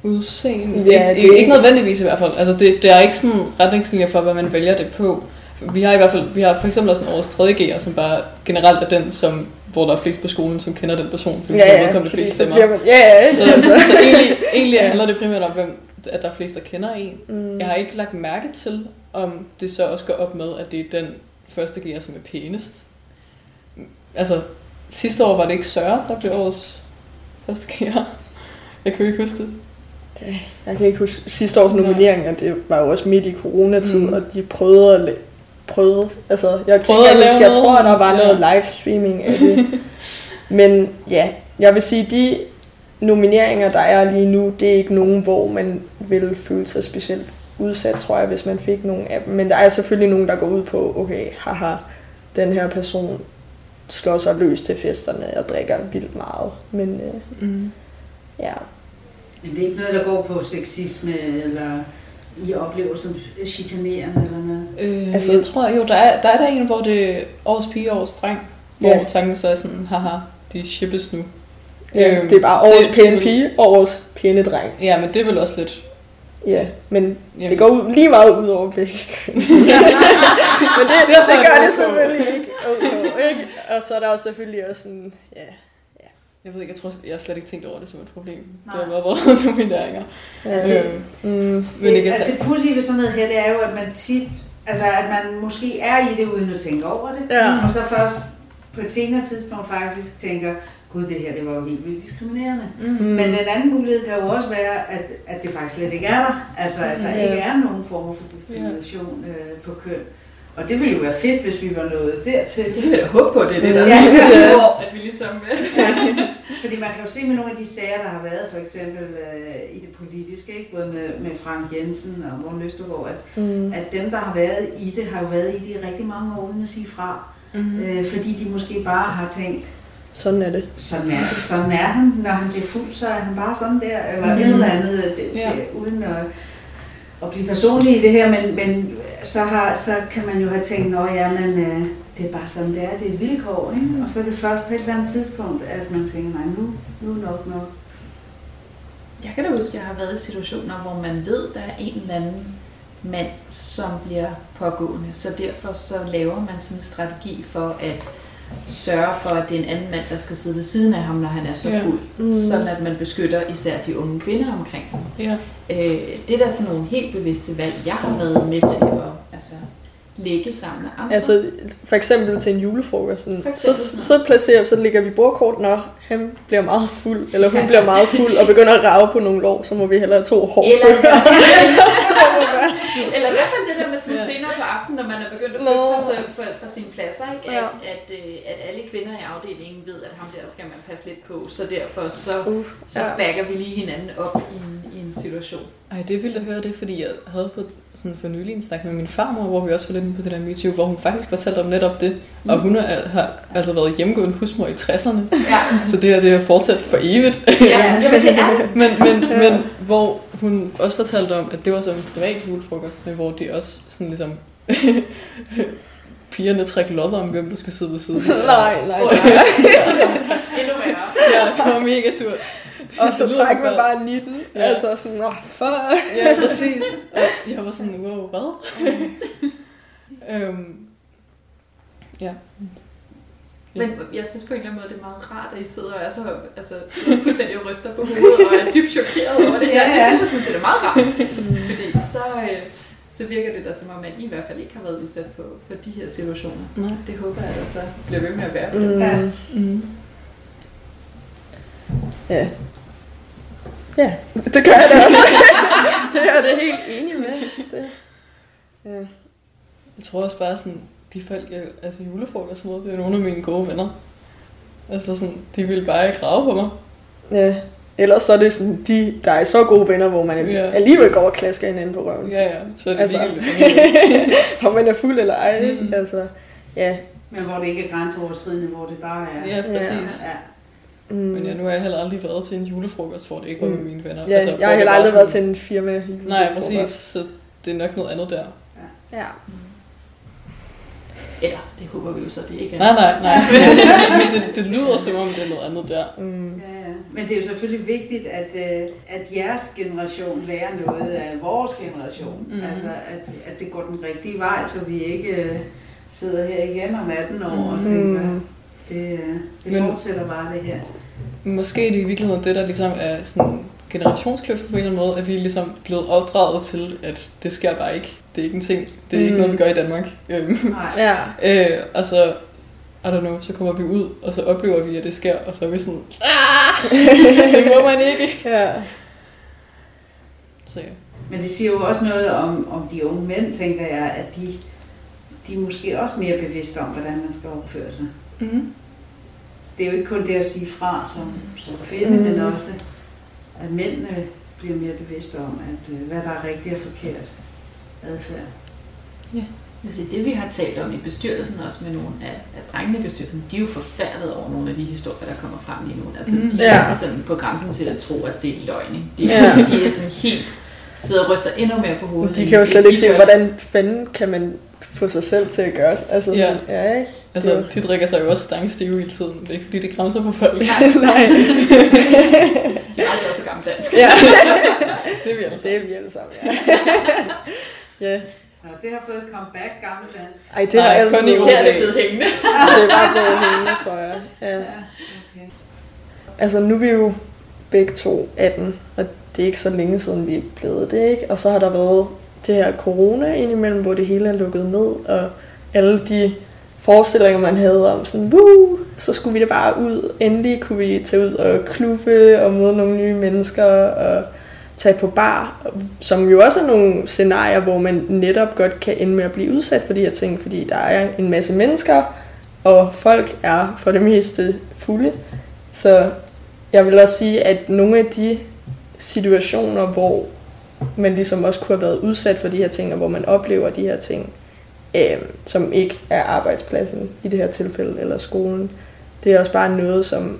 Udseende? Ja, Ja, det ikke, ikke nødvendigvis i hvert fald. Altså det, det er ikke sådan retningslinjer for, hvad man vælger det på. Vi har i hvert fald, vi har for eksempel også en årets 3. G'er, som bare generelt er den, som, hvor der er flest på skolen, som kender den person, fordi Ja, ja, ja, vedkommende flest så stemmer. man... Ja, ja, ja. Så, så (laughs) egentlig, egentlig handler det primært om, hvem, at der er flest, der kender en. Mm. Jeg har ikke lagt mærke til, om det så også går op med, at det er den første gear, som er pænest. Altså, sidste år var det ikke Søren, der blev årets første gear. Jeg kan ikke huske det. Jeg kan ikke huske sidste års nomineringer, det var jo også midt i coronatid, mm. og de prøvede at prøvede, altså jeg Prøvede at lave jeg tror, der var ja. noget livestreaming af det. (laughs) Men ja, jeg vil sige, de nomineringer, der er lige nu, det er ikke nogen, hvor man vil føle sig specielt udsat, tror jeg, hvis man fik nogle af dem. Men der er selvfølgelig nogen, der går ud på, okay, haha, den her person slår sig løs til festerne og drikker vildt meget. Men øh, Mm. ja, Men det er ikke noget, der går på sexisme, eller I oplever som chikanerende eller noget? Øh, Altså- jeg tror, jo, der er, der er der en, hvor det er årets pige årets dreng, hvor Ja. tanken så er sådan, haha, de shippes nu. ja Øhm, det er bare årets det- pæne pige og årets pæne dreng. Ja, men det er vel også lidt... Ja, men Jamen, det går ud, lige meget ud over begge. (laughs) Men det, det, Derfor er det gør det selvfølgelig ikke. Okay, ikke. Og så er der jo selvfølgelig også sådan, ja, Jeg ved ikke, jeg tror, jeg har slet ikke tænkt over det som et problem. Nej. Det har bare været nomineringer. (laughs) Altså, ja. det- Øhm, Mm, men altså det pudsige ved sådan noget her, det er jo, at man tit, altså at man måske er i det uden at tænke over det, Ja. og så først på et senere tidspunkt faktisk tænker, gud det her, det var jo helt vildt diskriminerende. Mm. Men den anden mulighed kan jo også være, at, at det faktisk slet ikke er der. Altså, at der Ja. ikke er nogen former for diskrimination øh, på køn. Og det ville jo være fedt, hvis vi var nået dertil. Det kan vi da håbe på, det er det, der Ja. skal Ja. ja. år, at vi ligesom... (laughs) Fordi man kan jo se med nogle af de sager, der har været, for eksempel øh, i det politiske, ikke? både med, med Frank Jensen og Morten Østergaard, at, mm, at dem, der har været i det, har jo været i det i rigtig mange år, uden at sige fra. Mm. Øh, fordi de måske bare har tænkt, sådan er det. sådan er det, sådan er han. Når han bliver fuld, så er han bare sådan der, eller mm. et eller andet, det, Ja. det, uden at, at blive personlig i det her, men, men så, har, så kan man jo have tænkt, at ja, men, øh, det er bare sådan, det er, det er et vilkår, ikke? Og så er det først på et eller andet tidspunkt, at man tænker, nej, nu, nu er nok nok. Jeg kan da huske, at jeg har været i situationer, hvor man ved, der er en eller anden mand, som bliver pågående. Så derfor så laver man sådan en strategi for at sørge for, at det er en anden mand, der skal sidde ved siden af ham, når han er så Ja. fuld. Mm. Sådan at man beskytter især de unge kvinder omkring ham. Ja. Øh, det er da sådan nogle helt bevidste valg, jeg har været med til at altså, lægge sammen med andre. Altså, for eksempel til en julefrokost, sådan, så, så placerer så lægger vi bordkort, når han bliver meget fuld, eller hun Ja. bliver meget fuld, og begynder at rave på nogle lår, så må vi hellere have to hårde eller, (laughs) eller i hvert fald det der med sådan Ja. senere på aftenen, når man er begyndt at flytte fra, fra, fra sine pladser, ikke? Ja. At, at, øh, at alle kvinder i afdelingen ved, at ham der skal man passe lidt på, så derfor så, Uh, så ja. backer vi lige hinanden op i en, i en situation. Ej, det er vildt at høre det, fordi jeg havde på sådan for nylig en snak med min farmor, hvor vi også var lidt på det der MeToo, hvor hun faktisk fortalte om netop det. Og hun er, har altså været hjemmegående husmor i 60'erne, Ja, så det her det er fortsat for evigt. ja jamen, det er det. men, men, men hvor hun også fortalte om, at det var som en privat julefrokost, men hvor de også sådan ligesom (laughs) pigerne træk lodder om, hvem der skulle sidde ved siden. nej, nej. Ja. (laughs) Endnu værre. Ja, det var mega surt. Og så trækker man bare 19. Ja. Ja. Altså sådan, åh, fuck. Ja, præcis. Og jeg var sådan, wow, hvad? (laughs) øhm, ja. Men jeg synes på en eller anden måde, det er meget rart, at I sidder og er så altså, fuldstændig og ryster på hovedet og er dybt chokeret over det her. Ja, Det ja. synes jeg sådan set er meget rart. Fordi så, øh, så virker det da som om, at I i hvert fald ikke har været udsat for, for de her situationer. Nej. Det håber jeg, at så bliver ved med at være. Mm. Ja. Mm. Ja. Ja, det gør jeg da også. (laughs) det er jeg da helt enig med. Det. Ja. Jeg tror også bare sådan, de folk, jeg, altså julefrokost med, det er nogle af mine gode venner. Altså sådan, de ville bare ikke grave på mig. ja. Ellers så er det sådan, de, der er så gode venner, hvor man Ja. alligevel går og klasker hinanden på røven. Ja, ja, så er det Altså. (laughs) Om man er fuld eller ej. Mm. Altså, ja. Men hvor det ikke er grænseoverskridende, hvor det bare er... Ja, præcis. Ja. Mm. Men ja, nu har jeg heller aldrig været til en julefrokost, hvor det ikke var med mm. mine venner. Ja, altså, jeg har heller aldrig sådan... været til en firma julefrokost. Nej, præcis. Så det er nok noget andet der. Ja. ja. Eller, det håber vi jo så, det ikke er. Nej, nej, nej. (laughs) Men det, det lyder som om, det er noget andet der. Mm. Ja, ja. Men det er jo selvfølgelig vigtigt, at, øh, at jeres generation lærer noget af vores generation. Mm. Altså, at, at det går den rigtige vej, så vi ikke øh, sidder her igen om 18 år og tænker, mm. det, det fortsætter bare det her. Måske er det i virkeligheden det, der ligesom er sådan generationskløft på en eller anden måde, at vi er ligesom blevet opdraget til, at det sker bare ikke. Det er ikke en ting. Det er mm. ikke noget, vi gør i Danmark. Øhm, Nej. ja. øh, og så, I don't know, så kommer vi ud, og så oplever vi, at det sker, og så er vi sådan, ah, (laughs) det må man ikke. Ja. Så ja. Men det siger jo også noget om, om de unge mænd, tænker jeg, at de, de er måske også mere bevidste om, hvordan man skal opføre sig. Mm. Det er jo ikke kun det at sige fra som, som kvinde, mm. men også at mændene bliver mere bevidste om, at øh, hvad der er rigtigt og forkert adfærd. Ja. Altså det vi har talt om i bestyrelsen, også med nogle af, af drengene i bestyrelsen, de er jo forfærdet over nogle af de historier, der kommer frem lige nu. Altså mm, de ja. er sådan på grænsen til at tro, at det er løgn. De, ja. de er sådan helt sidder og ryster endnu mere på hovedet. De kan jo slet ikke se, hvordan fanden kan man få sig selv til at gøre. Altså, ja. ja ikke? Altså, det... de drikker sig jo også stangstive hele tiden. Det er ikke fordi, det kramser på folk. Nej. Nej. (laughs) de er aldrig også gammel dansk. Ja. (laughs) det er vi alle sammen. Det er vi alle sammen, ja. ja. Nå, det har fået et comeback, gammel dansk. Ej, det har altid været. Her er det blevet hængende. (laughs) det var blevet hængende, tror jeg. Ja. ja okay. Altså, nu er vi jo begge to 18, og det er ikke så længe siden, vi er blevet det, ikke? Og så har der været det her corona indimellem, hvor det hele er lukket ned, og alle de forestillinger, man havde om sådan, Woo! så skulle vi da bare ud. Endelig kunne vi tage ud og klubbe og møde nogle nye mennesker og tage på bar, som jo også er nogle scenarier, hvor man netop godt kan ende med at blive udsat for de her ting, fordi der er en masse mennesker, og folk er for det meste fulde. Så jeg vil også sige, at nogle af de situationer, hvor man ligesom også kunne have været udsat for de her ting, og hvor man oplever de her ting, øh, som ikke er arbejdspladsen i det her tilfælde, eller skolen. Det er også bare noget, som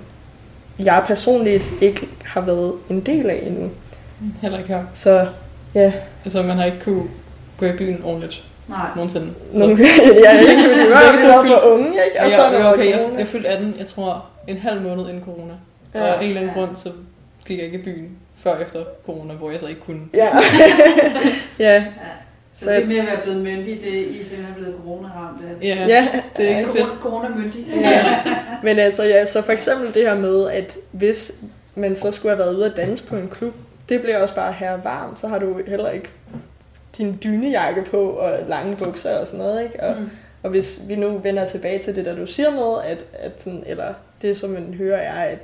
jeg personligt ikke har været en del af endnu. Heller ikke her. Så ja. Altså man har ikke kunne gå i byen ordentligt. Nej. Nogensinde. Nogle, (laughs) ja, ikke fordi vi var, vi var for unge, ikke? Og, og så jeg, okay, jeg, jeg fyldte 18, jeg tror, en halv måned inden corona. Ja. Og af en eller anden grund, så gik jeg ikke i byen før efter corona, hvor jeg så ikke kunne. Ja. (laughs) (laughs) ja. Så, så det med at være blevet myndig, det er I simpelthen blevet corona-ramt af? Ja, ja, det er ikke så fedt. Corona-myndig. Ja. Men altså, ja, så for eksempel det her med, at hvis man så skulle have været ude at danse på en klub, det bliver også bare her varmt, så har du heller ikke din dynejakke på og lange bukser og sådan noget, ikke? Og, mm. og hvis vi nu vender tilbage til det, der du siger med, at, at sådan, eller det som man hører er, at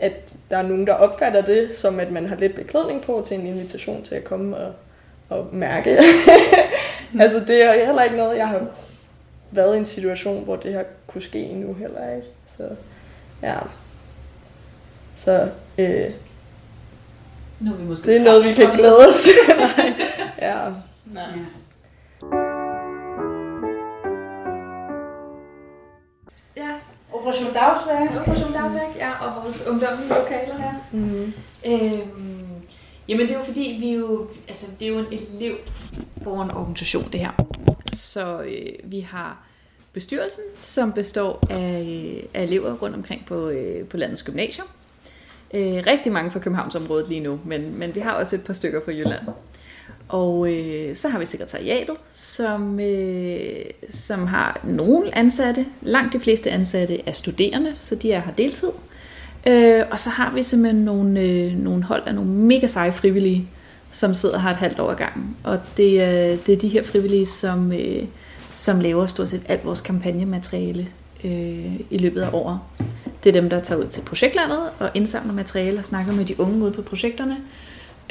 at der er nogen, der opfatter det som, at man har lidt beklædning på til en invitation til at komme og, og mærke. mm. (laughs) altså det er heller ikke noget, jeg har været i en situation, hvor det har kunne ske endnu heller ikke. Så ja. Så øh, nu er vi måske det er noget, vi kan glæde os (laughs) til. (laughs) ja. Nej. Operation Dagsværk. Operation Dagsværk, ja, og vores ungdomlige lokaler her. Mm. Øhm, jamen det er jo fordi, vi jo, altså det er jo en elevborgerorganisation det her. Så øh, vi har bestyrelsen, som består af, af elever rundt omkring på, øh, på landets gymnasier. Øh, rigtig mange fra Københavnsområdet lige nu, men, men vi har også et par stykker fra Jylland. Og øh, så har vi sekretariatet, som, øh, som har nogle ansatte. Langt de fleste ansatte er studerende, så de er her deltid. Øh, og så har vi simpelthen nogle, øh, nogle hold af nogle mega seje frivillige, som sidder her et halvt år ad gangen. Og det, er, det er de her frivillige, som, øh, som laver stort set alt vores kampagnemateriale øh, i løbet af året. Det er dem, der tager ud til projektlandet og indsamler materiale og snakker med de unge ude på projekterne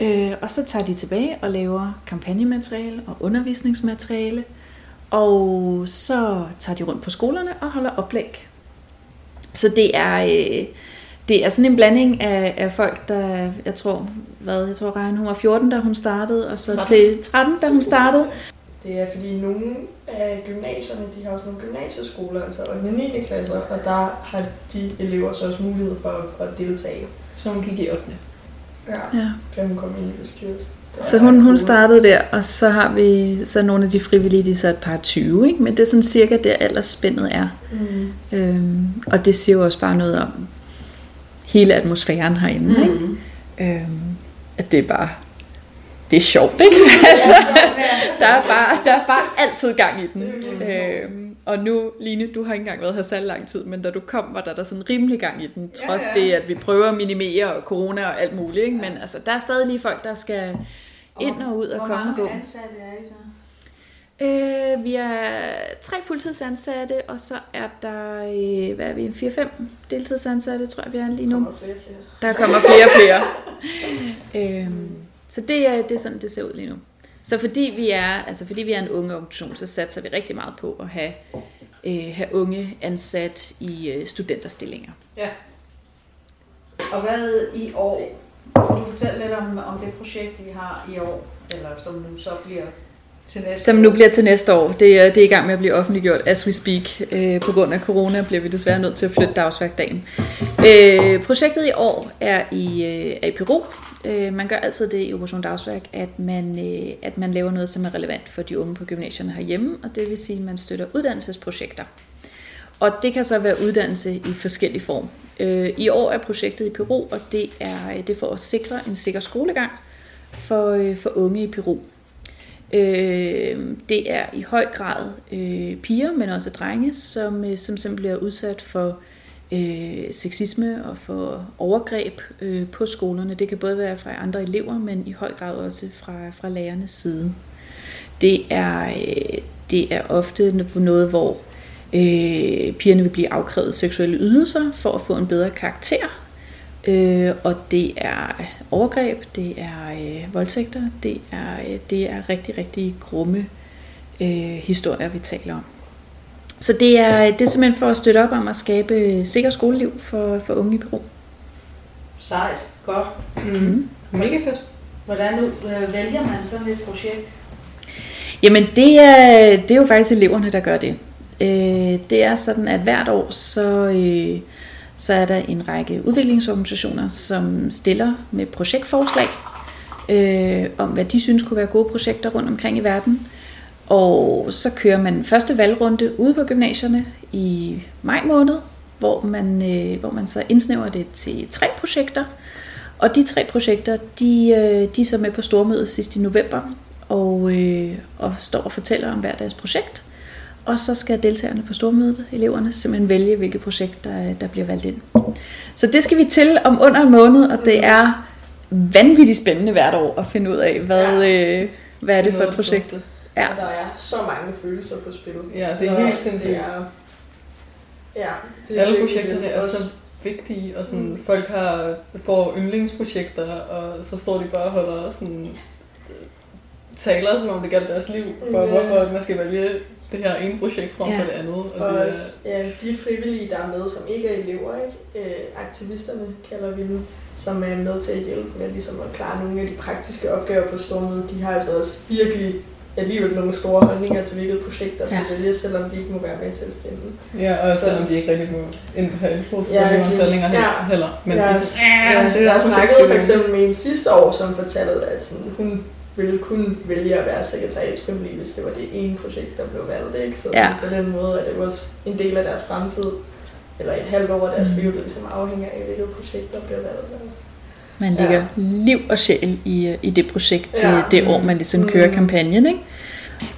Øh, og så tager de tilbage og laver kampagnemateriale og undervisningsmateriale. Og så tager de rundt på skolerne og holder oplæg. Så det er, øh, det er sådan en blanding af, af folk, der, jeg tror, hvad, jeg tror Reine, hun var 14, da hun startede, og så 13. til 13, da hun startede. det er fordi nogle af gymnasierne, de har også nogle gymnasieskoler, altså 8. og 9. klasser, og der har de elever så også mulighed for at deltage. Så hun gik i 8. Ja, ja. hun komme ind i bestyrelsen. Så hun, hun startede der, og så har vi så nogle af de frivillige, de er så et par 20, ikke? men det er sådan cirka der aldersspændet er. Mm. Øhm, og det siger jo også bare noget om hele atmosfæren herinde. Mm. Ikke? Øhm, at det er bare det er sjovt, ikke? (laughs) altså, der, er bare, der er bare altid gang i den. Øhm, og nu, Line, du har ikke engang været her så lang tid, men da du kom, var der, der sådan rimelig gang i den, trods ja, ja. det, at vi prøver at minimere og corona og alt muligt. Ikke? Men altså, der er stadig lige folk, der skal ind og ud og komme og gå. Hvor mange ansatte er I så? Øh, vi er tre fuldtidsansatte, og så er der, øh, hvad er vi, 4-5 deltidsansatte, tror jeg, vi er lige nu. Der kommer flere og flere. (laughs) øhm, så det er, det er sådan, det ser ud lige nu. Så fordi vi er, altså fordi vi er en unge organisation, så satser vi rigtig meget på at have, øh, have unge ansat i øh, studenterstillinger. Ja. Og hvad i år? Kan du fortælle lidt om, om det projekt, I har i år, eller som nu så bliver til næste Som nu bliver til næste år. Det er, det er i gang med at blive offentliggjort as we speak. Øh, på grund af corona bliver vi desværre nødt til at flytte dagsværkdagen. Øh, projektet i år er i, øh, er i Peru. Øh, man gør altid det i Operation Dagsværk, at man, øh, at man laver noget, som er relevant for de unge på gymnasierne herhjemme, og det vil sige, at man støtter uddannelsesprojekter. Og det kan så være uddannelse i forskellig form. Øh, I år er projektet i Peru, og det er det for at sikre en sikker skolegang for, øh, for unge i Peru. Øh, det er i høj grad øh, piger, men også drenge, som, øh, som simpelthen bliver udsat for øh, sexisme og for overgreb øh, på skolerne. Det kan både være fra andre elever, men i høj grad også fra, fra lærernes side. Det er, øh, det er ofte noget, hvor øh, pigerne vil blive afkrævet seksuelle ydelser for at få en bedre karakter. Øh, og det er overgreb, det er øh, voldtægter, det er, øh, det er rigtig, rigtig grumme øh, historier, vi taler om. Så det er, det er simpelthen for at støtte op om at skabe sikker skoleliv for, for unge i Peru. Sejt. Godt. Mm-hmm. Mega fedt. Hvordan øh, vælger man sådan et projekt? Jamen det er, det er jo faktisk eleverne, der gør det. Øh, det er sådan, at hvert år så, øh, så er der en række udviklingsorganisationer, som stiller med projektforslag øh, om, hvad de synes kunne være gode projekter rundt omkring i verden. Og så kører man første valgrunde ude på gymnasierne i maj måned, hvor man, øh, hvor man så indsnæver det til tre projekter. Og de tre projekter, de, øh, de er så med på stormødet sidst i november, og, øh, og står og fortæller om hver deres projekt. Og så skal deltagerne på stormødet, eleverne, simpelthen vælge, hvilket projekt, der, der bliver valgt ind. Så det skal vi til om under en måned, og det er vanvittigt spændende hvert år at finde ud af, hvad, ja. øh, hvad er det for et projekt. Ja. Og der er så mange følelser på spil. Ja, det er helt sindssygt. Det er, ja, det er Alle projekterne er så vigtige, og sådan, mm. folk har, får yndlingsprojekter, og så står de bare og holder sådan, taler, som om det gælder deres liv, for yeah. hvorfor man skal vælge det her ene projekt frem ja. for det andet. Og, og det også, ja, de frivillige, der er med, som ikke er elever, ikke? Øh, aktivisterne kalder vi dem, som er med til at hjælpe med ligesom at klare nogle af de praktiske opgaver på stormødet, de har altså også virkelig alligevel nogle store holdninger til, hvilket projekt der skal ja. vælges, selvom de ikke må være med til at stemme. Ja, og selvom så, de ikke rigtig må have indflydelse på ja, de, holdninger ja, heller. Men ja, de, ja, det er jeg snakkede for eksempel med en sidste år, som fortalte, at sådan, hun ville kun vælge at være sekretariatsfrivillig, hvis det var det ene projekt, der blev valgt. Ikke? Så ja. på den måde er det også en del af deres fremtid, eller et halvt år af deres mm. liv, der ligesom afhænger af, hvilket projekt, der bliver valgt. Man lægger ja. liv og sjæl i, i det projekt, ja. det, det år, man ligesom kører mm. kampagnen. Ikke?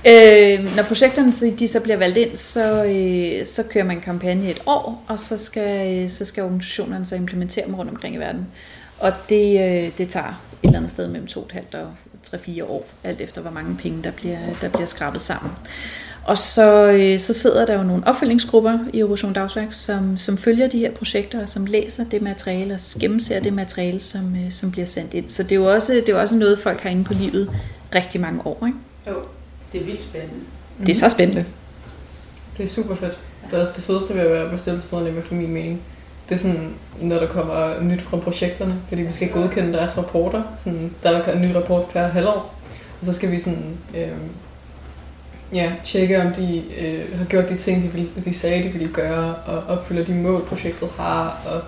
Øh, når projekterne de så bliver valgt ind, så, øh, så kører man kampagne et år, og så skal, så skal organisationerne så implementere dem rundt omkring i verden. Og det, øh, det tager et eller andet sted mellem to og et halvt og 3-4 år, alt efter hvor mange penge, der bliver, der bliver skrabet sammen. Og så, øh, så sidder der jo nogle opfølgningsgrupper i Operation Dagsværk, som, som følger de her projekter, og som læser det materiale og gennemser det materiale, som, øh, som bliver sendt ind. Så det er jo også, det er jo også noget, folk har inde på livet rigtig mange år. Ikke? Jo, det er vildt spændende. Det er så spændende. Det er super fedt. Det er også det fedeste ved at være bestyrelsesmedlem, efter min mening. Det er sådan, når der kommer nyt fra projekterne, fordi vi skal godkende deres rapporter. Sådan, der er en ny rapport per halvår, og så skal vi sådan, øh, ja, tjekke, om de øh, har gjort de ting, de, ville, de sagde, de ville gøre, og opfylder de mål, projektet har. Og,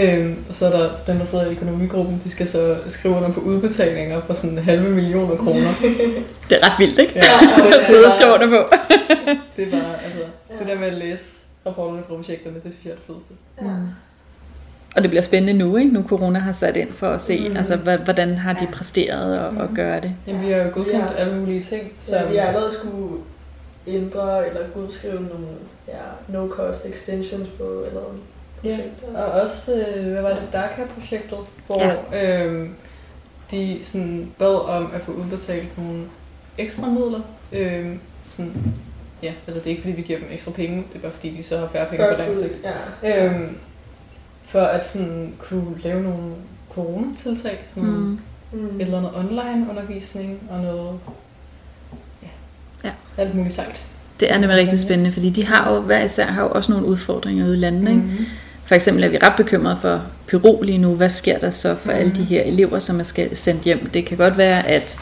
øh, og så er der dem, der sidder i økonomigruppen, de skal så skrive under på udbetalinger på sådan halve millioner kroner. (laughs) Det er ret vildt, ikke? Ja, (laughs) At sidde og skrive under på. (laughs) det er bare, altså, det der med at læse rapporterne fra projekterne, det synes jeg er det fedeste. Mm. Og det bliver spændende nu, ikke? Nu corona har sat ind for at se, Mm. altså, hvordan har de Ja. præsteret og, og Mhm. gøre det. Jamen, vi har jo godkendt Ja. alle mulige ting. Så vi har allerede skulle ændre eller godskrive nogle ja, no-cost extensions på eller Ja, projekter. og også, øh, hvad var det, DACA-projektet, hvor ja. øh, de sådan bad om at få udbetalt nogle ekstra midler. Øh, sådan, ja, altså det er ikke fordi, vi giver dem ekstra penge, det er bare fordi, de så har færre penge på lang sigt. Ja. Øhm, for at sådan kunne lave nogle coronatiltag, sådan mm. Mm. eller andet online undervisning og noget, ja, Ja. alt muligt sejt. Det er nemlig rigtig spændende, fordi de har jo, hver især har jo også nogle udfordringer ude i landene. Ikke? Mm. For eksempel er vi ret bekymrede for Peru lige nu. Hvad sker der så for alle Mhm. de her elever, som er skal- sendt hjem? Det kan godt være, at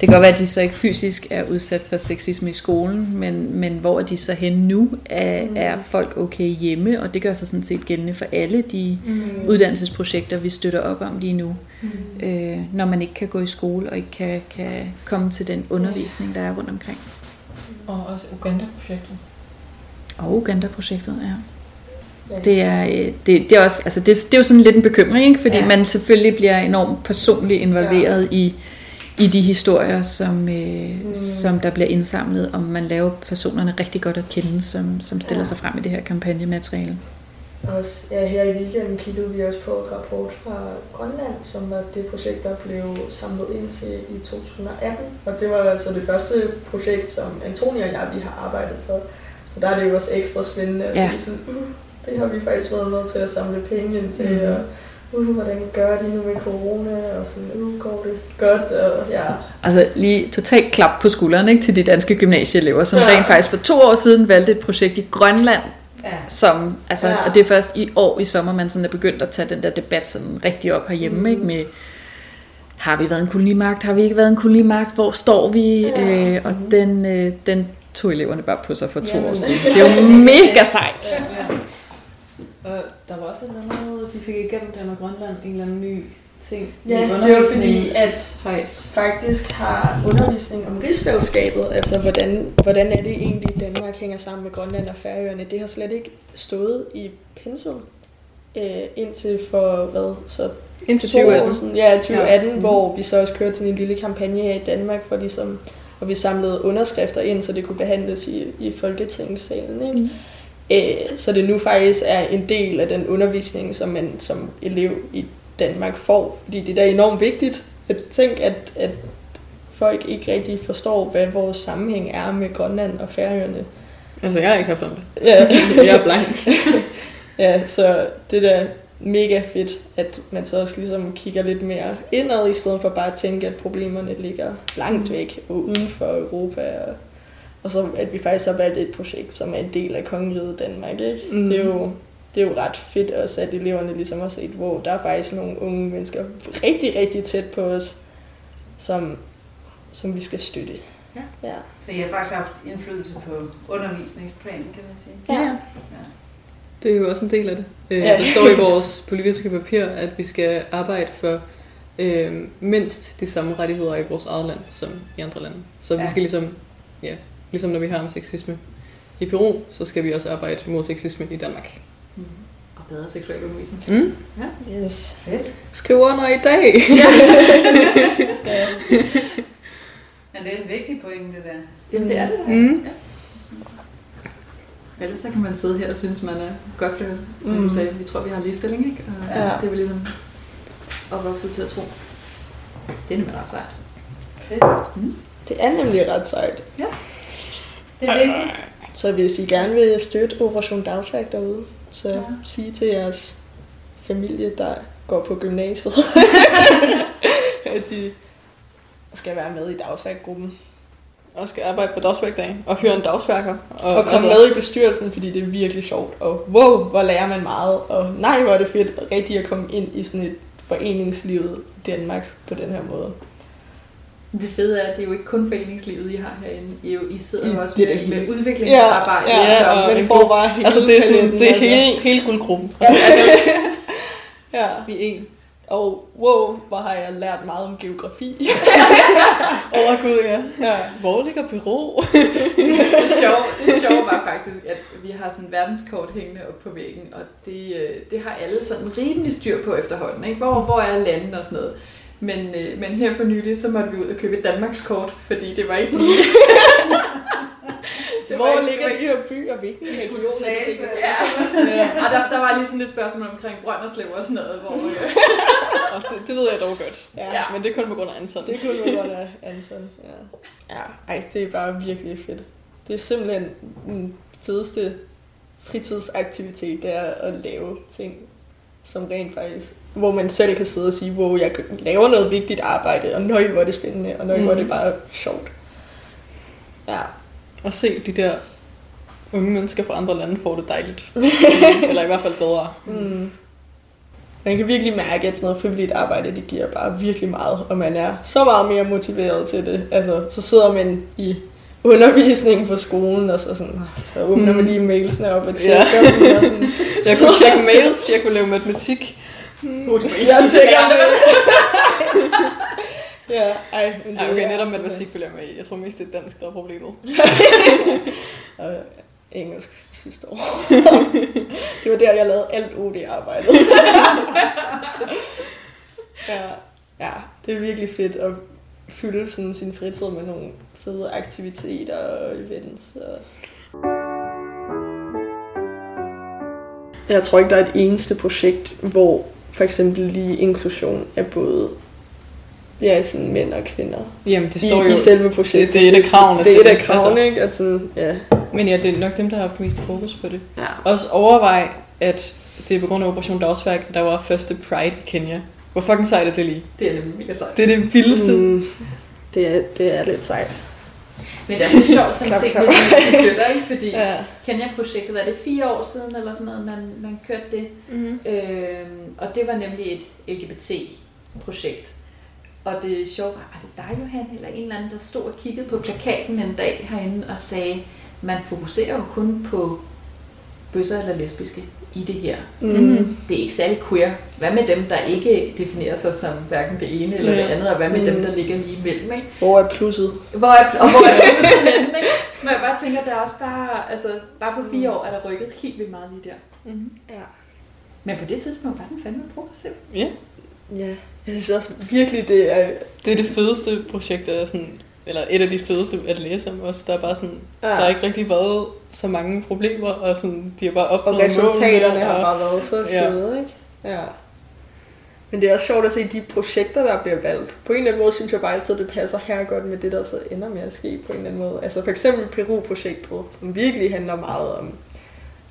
det kan godt være, at de så ikke fysisk er udsat for sexisme i skolen, men, men hvor er de så hen nu? Er, Mhm. er folk okay hjemme? Og det gør sig sådan set gældende for alle de Mm. uddannelsesprojekter, vi støtter op om lige nu. Mm. Øh, når man ikke kan gå i skole og ikke kan, kan komme til den undervisning, der er rundt omkring. Og også Uganda-projektet. Og Uganda-projektet, ja. Det er, øh, det, det er også, altså det, det er jo sådan lidt en bekymring, ikke? fordi ja. man selvfølgelig bliver enormt personligt involveret ja. i, i de historier, som, øh, mm. som der bliver indsamlet, og man laver personerne rigtig godt at kende, som, som stiller Ja. sig frem i det her kampagnemateriale. Også, ja, her i weekenden kiggede vi også på en rapport fra Grønland, som var det projekt, der blev samlet ind til i 2018. Og det var altså det første projekt, som Antonia og jeg vi har arbejdet for. Og der er det jo også ekstra spændende at Ja. se sådan, uh, det har vi faktisk været med til at samle penge ind til, Mhm. og uh, hvordan gør de nu med corona, og sådan, uh, går det godt, og ja. Altså lige totalt klap på skulderen ikke, til de danske gymnasieelever, som Ja. ja. rent faktisk for to år siden valgte et projekt i Grønland, Ja. som, altså, Ja. ja. og det er først i år i sommer, man sådan er begyndt at tage den der debat sådan rigtig op herhjemme, mm. ikke, med har vi været en kolonimagt, har vi ikke været en kolonimagt, hvor står vi, Ja. ja. øh, og Mhm. den, øh, den tog eleverne bare på sig for to Jamen. år siden. Det er jo (laughs) mega sejt. Ja, ja. Og der var også et eller andet, de fik igennem der med Grønland, en eller anden ny ting. Ja, det var fordi, at hejs. faktisk har undervisning om rigsfællesskabet, altså hvordan, hvordan er det egentlig, Danmark hænger sammen med Grønland og Færøerne, det har slet ikke stået i pensum øh, indtil for, hvad, så Indtil to år 2018. siden, ja, 2018, Ja. ja. hvor vi så også kørte sådan en lille kampagne her i Danmark, for ligesom, hvor vi samlede underskrifter ind, så det kunne behandles i, i Folketingssalen. Ikke? Mm. Øh, så det nu faktisk er en del af den undervisning, som man som elev i Danmark får. Fordi det er da enormt vigtigt at tænke, at, at folk ikke rigtig forstår, hvad vores sammenhæng er med Grønland og Færøerne. Altså, jeg har ikke haft om det. Ja, (laughs) Jeg er blank. (laughs) ja så det er da mega fedt, at man så også ligesom kigger lidt mere indad, i stedet for bare at tænke, at problemerne ligger langt væk og uden for Europa. Og, og så at vi faktisk har valgt et projekt, som er en del af kongeriget Danmark. Ikke? Mm. Det, er jo, det er jo ret fedt også, at eleverne ligesom har set, hvor der er faktisk nogle unge mennesker rigtig, rigtig tæt på os, som, som vi skal støtte. Ja. ja. Så I har faktisk haft indflydelse på undervisningsplanen, kan man sige. Ja. Ja. Det er jo også en del af det. Øh, Ja. Der står i vores politiske papir, at vi skal arbejde for øh, mindst de samme rettigheder i vores eget land som i andre lande. Så ja. Ja. vi skal ligesom, ja, ligesom når vi har om sexisme i Peru, så skal vi også arbejde mod sexisme i Danmark. Mm. Og bedre seksuel undervisning. Mm. Yes. Fedt. Skriv under i dag! (laughs) ja. Men det er en vigtig pointe, det der. Jamen det er det da. Mm. Ja. Ellers så kan man sidde her og synes, man er godt til, som Mm. du sagde, vi tror, vi har ligestilling, ikke? Og Ja. det er vi ligesom opvokset til at tro. Det er nemlig ret sejt. Fedt. Det er nemlig ret sejt. Det er vigtigt. Så hvis I gerne vil støtte Operation Dagsværk derude, så Ja. sig til jeres familie, der går på gymnasiet, (laughs) at de skal være med i dagsværkgruppen. Og skal arbejde på dagsværkdagen og høre en dagsværker. Og, Og komme med i bestyrelsen, fordi det er virkelig sjovt. Og wow, hvor lærer man meget. Og nej, hvor er det fedt rigtig at komme ind i sådan et foreningslivet i Danmark på den her måde. Det fede er, at det er jo ikke kun foreningslivet, I har herinde. I, jo, I sidder I jo også det med, med udviklingsarbejde. Ja, ja, og en får bare hele Altså, det er, sådan, paletten, det er altså. hele, hele guldgruppen. Ja, altså, (laughs) Ja. Vi er en. Og wow, hvor har jeg lært meget om geografi. (laughs) Åh, oh, gud, ja. ja. Hvor ligger Peru? (laughs) det sjove, det sjove var faktisk, at vi har sådan verdenskort hængende op på væggen, og det, øh, det har alle sådan rimelig styr på efterhånden. Ikke? Hvor, hvor er landene og sådan noget. Men, øh, men her for nylig, så måtte vi ud og købe et Danmarkskort, fordi det var ikke lige... (laughs) Det Hvor ikke- ligger det de her byer? Hvilken region er det, Ja. ligger? Og der, der var lige sådan et spørgsmål omkring Brønderslev og sådan noget, hvor... Øh, (laughs) Og det, det ved jeg dog godt. Ja. Ja. Men det er kun på grund af Anton. Det kunne du godt have, Anton. Ja. ja, ej, det er bare virkelig fedt. Det er simpelthen den fedeste fritidsaktivitet, det er at lave ting, som rent faktisk, hvor man selv kan sidde og sige, hvor jeg laver noget vigtigt arbejde, og nøj, hvor er det spændende, og nøj, hvor er det Mhm. bare sjovt. Ja. At se de der unge mennesker fra andre lande får det dejligt. (laughs) Eller i hvert fald bedre. Mm. Man kan virkelig mærke, at sådan noget frivilligt arbejde, det giver bare virkelig meget, og man er så meget mere motiveret til det. Altså, så sidder man i undervisningen på skolen, og så, sådan, "Ah, så åbner man lige mailsene op og tjekker Ja. dem, og sådan, (laughs) Jeg kunne tjekke mails, jeg kunne lave matematik. uh, Jeg tjekker mail. (laughs) ja, ej, men det Ja, okay, netop matematik følger jeg med i. Jeg tror mest, det er dansk, der er problemet. (laughs) Og engelsk sidste år. det var der, jeg lavede alt OD-arbejdet. ja, ja, det er virkelig fedt at fylde sådan sin fritid med nogle fede aktiviteter og events. Og... Jeg tror ikke, der er et eneste projekt, hvor for eksempel lige inklusion er både ja, sådan mænd og kvinder. Jamen, det står I, jo... i selve projektet. det er et af kravene Det er til et af det, kravene, altså. ikke? At sådan, ja. Men ja, det er nok dem, der har haft mest fokus på det. ja. Også overvej, at det er på grund af Operation Dagsværk, at der var første Pride i Kenya. Hvor fucking sejt er det lige? det er nemlig mega sejt. Det er det vildeste. Mm, det, er, det er lidt sejt. Men det er lidt sjovt sådan ting, når de flytter, ikke? (laughs) Fordi Ja. Kenya-projektet, er det fire år siden eller sådan noget, man, man kørte det? Mm-hmm. Øhm, og det var nemlig et LGBT-projekt. Og det sjove var, var det dig, Johan, eller en eller anden, der stod og kiggede på plakaten en dag herinde og sagde, man fokuserer jo kun på bøsser eller lesbiske i det her. Mm. Det er ikke særlig queer. Hvad med dem, der ikke definerer sig som hverken det ene eller Ja. det andet, og hvad med Mm. dem, der ligger lige imellem, ikke? Hvor er plusset? Hvor er, og hvor er (laughs) det henne, ikke? Men jeg bare tænker, der er også bare, altså, bare på fire år er der rykket helt vildt meget lige der. Mm-hmm. Ja. Men på det tidspunkt var den fandme progressiv. Ja, Ja, jeg synes også virkelig, det er... det er det fedeste projekt, der er sådan, eller et af de fedeste at læse om også. Der er bare sådan, Ja. der har ikke rigtig været så mange problemer, og sådan, de har bare Og opnået resultaterne målene, har og- bare været så Ja. fede, ikke? Ja. Men det er også sjovt at se de projekter, der bliver valgt. På en eller anden måde synes jeg bare altid, at det passer her godt med det, der så ender med at ske på en eller anden måde. Altså for eksempel Peru-projektet, som virkelig handler meget om,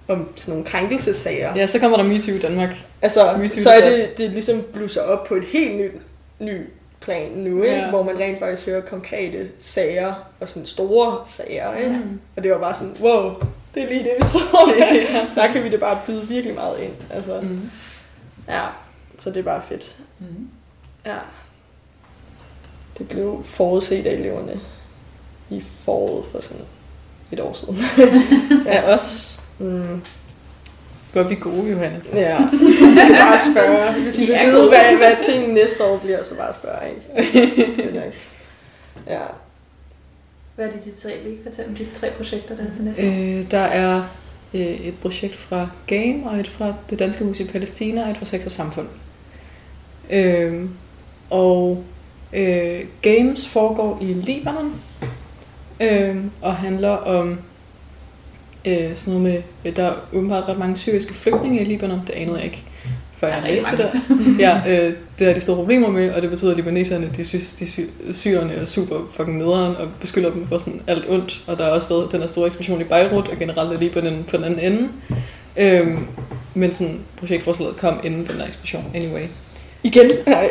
om sådan nogle krænkelsessager. Ja, så kommer der MeToo i Danmark. Altså, MeToo så er det, det ligesom blusser op på et helt nyt, ny plan nu, ikke? Ja. hvor man rent faktisk hører konkrete sager, og sådan store sager. Ikke? Mm. Og det var bare sådan, wow, det er lige det, vi så (laughs) med. Så kan vi det bare byde virkelig meget ind. Altså, Mm. ja, så det er bare fedt. Mm. Ja. Det blev forudset af eleverne i foråret for sådan et år siden. (laughs) Ja, os Mm. Gør vi gode, Johanne. Ja, I (laughs) skal bare spørge. Hvis I vil vide, hvad, hvad ting næste år bliver, så bare spørg, ikke? (laughs) Ja. Hvad er det, de tre, vil I ikke fortælle om de tre projekter, der er til næste år? Øh, der er øh, et projekt fra GAME, og et fra det danske hus i Palæstina, og et fra Sex og Samfund. Øh, og øh, Games foregår i Libanon, øh, og handler om øh, sådan noget med, øh, der er åbenbart ret mange syriske flygtninge i Libanon, det anede jeg ikke, før Ja, jeg der er læste det der. (laughs) Ja, øh, det har de store problemer med, og det betyder, at libaneserne, de synes, de sy- syrerne er super fucking nederen, og beskylder dem for sådan alt ondt, og der har også været den her store eksplosion i Beirut, og generelt er Libanon på den anden ende. Øhm, men sådan, projektforslaget kom inden den der eksplosion, anyway. Igen. (laughs) Nej.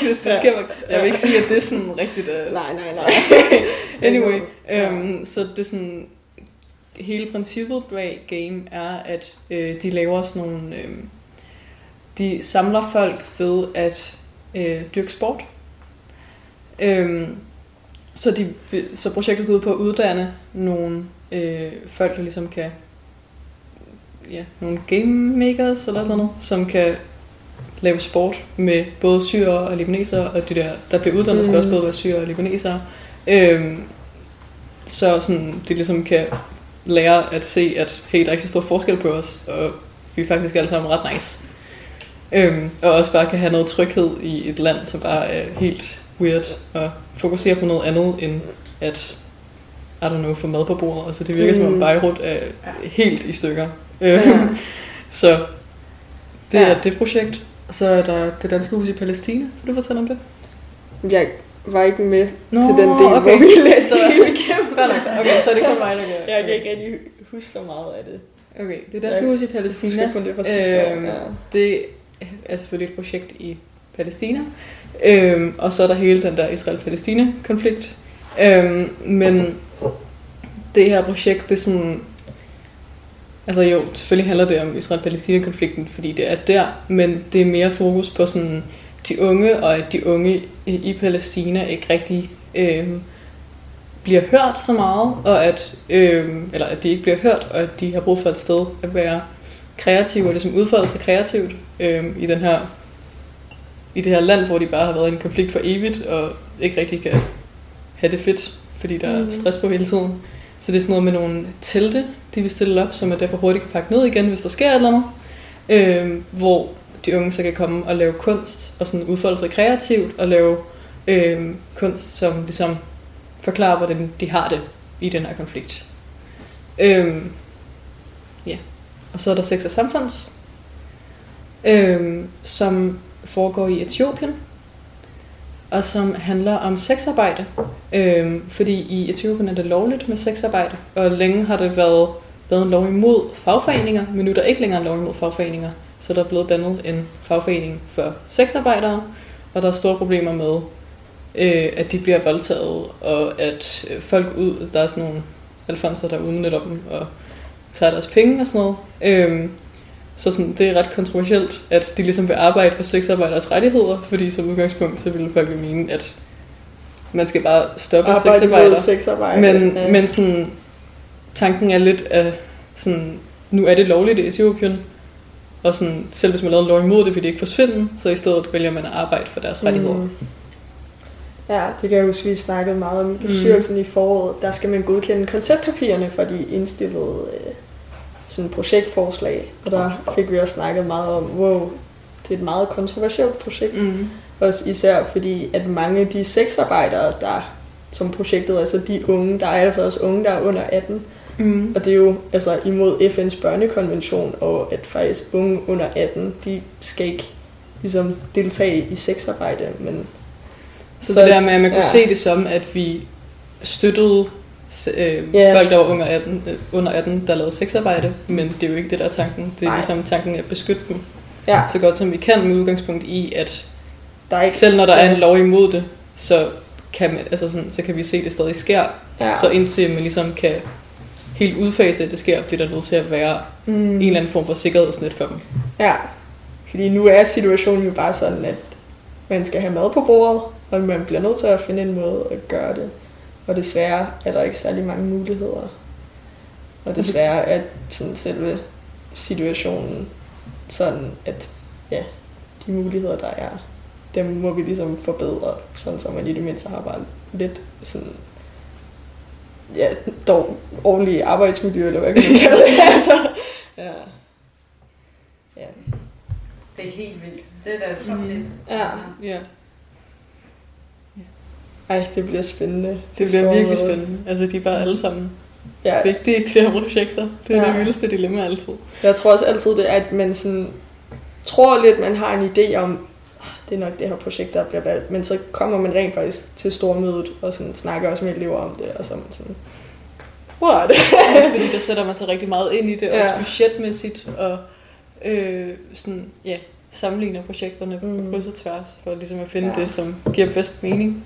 Det, det skal man, jeg vil ikke sige, at det er sådan rigtigt... Uh, nej, nej, nej. (laughs) anyway, Ja. øhm, så det er sådan, hele princippet bag game er, at øh, de laver sådan nogle, øh, de samler folk ved at øh, dyrke sport. Øhm, så, de, så projektet går ud på at uddanne nogle øh, folk, der ligesom kan, ja, nogle game makers eller noget, som kan lave sport med både syre og libanesere, og de der, der bliver uddannet, mm. skal også både være syre og libanesere. Øhm, så sådan, de ligesom kan lære at se, at hey, der er ikke så stor forskel på os, og vi er faktisk alle sammen ret nice. Øhm, og også bare kan have noget tryghed i et land, som bare er helt weird, og fokusere på noget andet, end at, I don't know, få mad på bordet. Altså det virker mm. som om Beirut er helt i stykker. Ja. så det ja. er det projekt. Og så er der det danske hus i Palæstina. Vil du fortælle om det? Jeg var ikke med Nå, til den del, okay. hvor vi læste så, hele igennem. okay, så er det kun mig, der gør. Jeg kan ikke rigtig huske så meget af det. Okay, det danske ja, hus i Palæstina. Jeg kun det fra sidste øhm, år. Ja. Det er selvfølgelig et projekt i Palæstina. Øhm, og så er der hele den der Israel-Palæstina-konflikt. Øhm, men det her projekt, det er sådan... Altså jo, selvfølgelig handler det om Israel-Palæstina-konflikten, fordi det er der, men det er mere fokus på sådan de unge, og at de unge i Palæstina ikke rigtig øhm, bliver hørt så meget, og at, øhm, eller at de ikke bliver hørt, og at de har brug for et sted at være kreative, og ligesom udfolde sig kreativt øhm, i den her i det her land, hvor de bare har været i en konflikt for evigt, og ikke rigtig kan have det fedt, fordi der er mm. stress på hele tiden. Så det er sådan noget med nogle telte, de vil stille op, som er derfor hurtigt kan pakke ned igen, hvis der sker et eller andet. Øh, hvor de unge så kan komme og lave kunst, og sådan udfolde sig kreativt, og lave øh, kunst, som ligesom forklarer, hvordan de har det i den her konflikt. Øh, ja. Og så er der sex og samfunds, øh, som foregår i Etiopien, og som handler om sexarbejde. Øh, fordi i Etiopien er det lovligt med sexarbejde, og længe har det været, været en lov imod fagforeninger, men nu er der ikke længere en lov imod fagforeninger, så der er blevet dannet en fagforening for sexarbejdere, og der er store problemer med, øh, at de bliver voldtaget, og at øh, folk ud, der er sådan nogle alfonser, der udnytter dem og tager deres penge og sådan noget. Øhm, så sådan, det er ret kontroversielt, at de ligesom vil arbejde for sexarbejderes rettigheder, fordi som udgangspunkt, så ville folk mene, at man skal bare stoppe arbejde sexarbejder. Men, ja. men sådan, tanken er lidt, at sådan, nu er det lovligt i Etiopien, og sådan, selv hvis man lavede en lov imod det, vil det ikke forsvinde, så i stedet vælger man at arbejde for deres rettigheder. Mm. Ja, det kan jeg huske, vi snakkede meget om i bestyrelsen mm. i foråret. Der skal man godkende konceptpapirerne for de indstillede øh, sådan projektforslag, og der fik vi også snakket meget om, wow, det er et meget kontroversielt projekt. Mm. Også især fordi, at mange af de sexarbejdere, der som projektet, altså de unge, der er altså også unge, der er under 18, mm. og det er jo altså imod FN's børnekonvention, og at faktisk unge under 18, de skal ikke ligesom deltage i sexarbejde, men så, så det der med, at man kunne ja. se det som, at vi støttede øh, yeah. folk, der var under 18, øh, under 18, der lavede sexarbejde, men det er jo ikke det, der er tanken. Det er Nej. ligesom tanken at beskytte dem ja. så godt som vi kan med udgangspunkt i, at der er ikke, selv når der er en lov imod det, så kan, man, altså sådan, så kan vi se, at det stadig sker. Ja. Så indtil man ligesom kan helt udfase, at det sker, bliver der nødt til at være mm. en eller anden form for sikkerhedsnet for dem. Ja, fordi nu er situationen jo bare sådan, at man skal have mad på bordet, og man bliver nødt til at finde en måde at gøre det og desværre er der ikke særlig mange muligheder. Og desværre er sådan selve situationen sådan, at ja, de muligheder, der er, dem må vi ligesom forbedre, sådan så man i det mindste har bare lidt sådan, ja, dog ordentlige arbejdsmiljø, eller hvad kan man kalde det. (laughs) altså, ja. ja. Det er helt vildt. Det er da så mm. fedt. Ja. ja. Ej, det bliver spændende. Det, det bliver virkelig spændende. Altså, de er bare alle sammen ja. vigtige, de her projekter. Det er ja. det vildeste dilemma altid. Jeg tror også altid, det er, at man sådan, tror lidt, man har en idé om, det er nok det her projekt, der bliver valgt. Men så kommer man rent faktisk til stormødet og sådan, snakker også med elever om det, og så er man sådan, what? (laughs) fordi der sætter man sig rigtig meget ind i det, ja. også budgetmæssigt, og øh, sådan, ja, sammenligner projekterne mm. på kryds og tværs, for ligesom at finde ja. det, som giver bedst mening.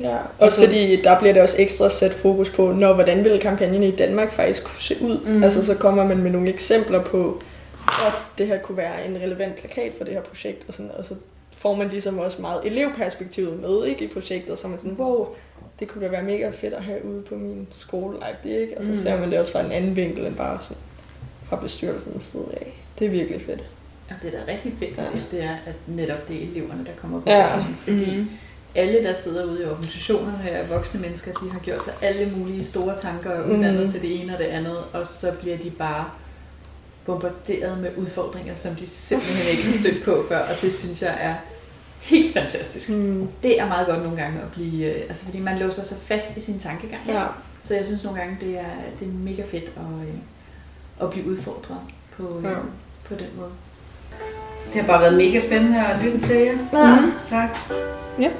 Ja, også fordi der bliver det også ekstra sat fokus på, når hvordan vil kampagnen i Danmark faktisk kunne se ud. Mm. Altså så kommer man med nogle eksempler på, at det her kunne være en relevant plakat for det her projekt, og, sådan, og så får man ligesom også meget elevperspektivet med ikke, i projektet, så man sådan, wow, det kunne da være mega fedt at have ude på min skole, ikke? Og så mm. ser man det også fra en anden vinkel end bare sådan fra bestyrelsens side af. Det er virkelig fedt. Og det, der er rigtig fedt, ja. det, det er, at netop det er eleverne, der kommer på ja. Banen, fordi mm. alle, der sidder ude i organisationerne, er voksne mennesker, de har gjort sig alle mulige store tanker og uddannet mm. til det ene og det andet, og så bliver de bare bombarderet med udfordringer, som de simpelthen ikke har stødt på før, og det synes jeg er helt fantastisk. Mm. Det er meget godt nogle gange at blive, øh, altså fordi man låser sig fast i sin tankegang. Ja. Så jeg synes nogle gange, det er, det er mega fedt at, øh, at blive udfordret på, øh, ja. på den måde. Det har bare været mega spændende at lytte til jer. Ja. Mm. Tak. Ja,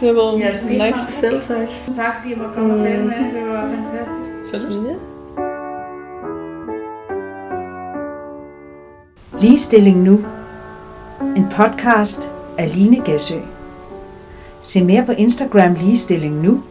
det har været yes, nice. Selv tak. Tak fordi jeg måtte komme mm. og tale med. Det var fantastisk. Selv. Ja. Ligestilling nu. En podcast af Line Gassø. Se mere på Instagram Ligestilling nu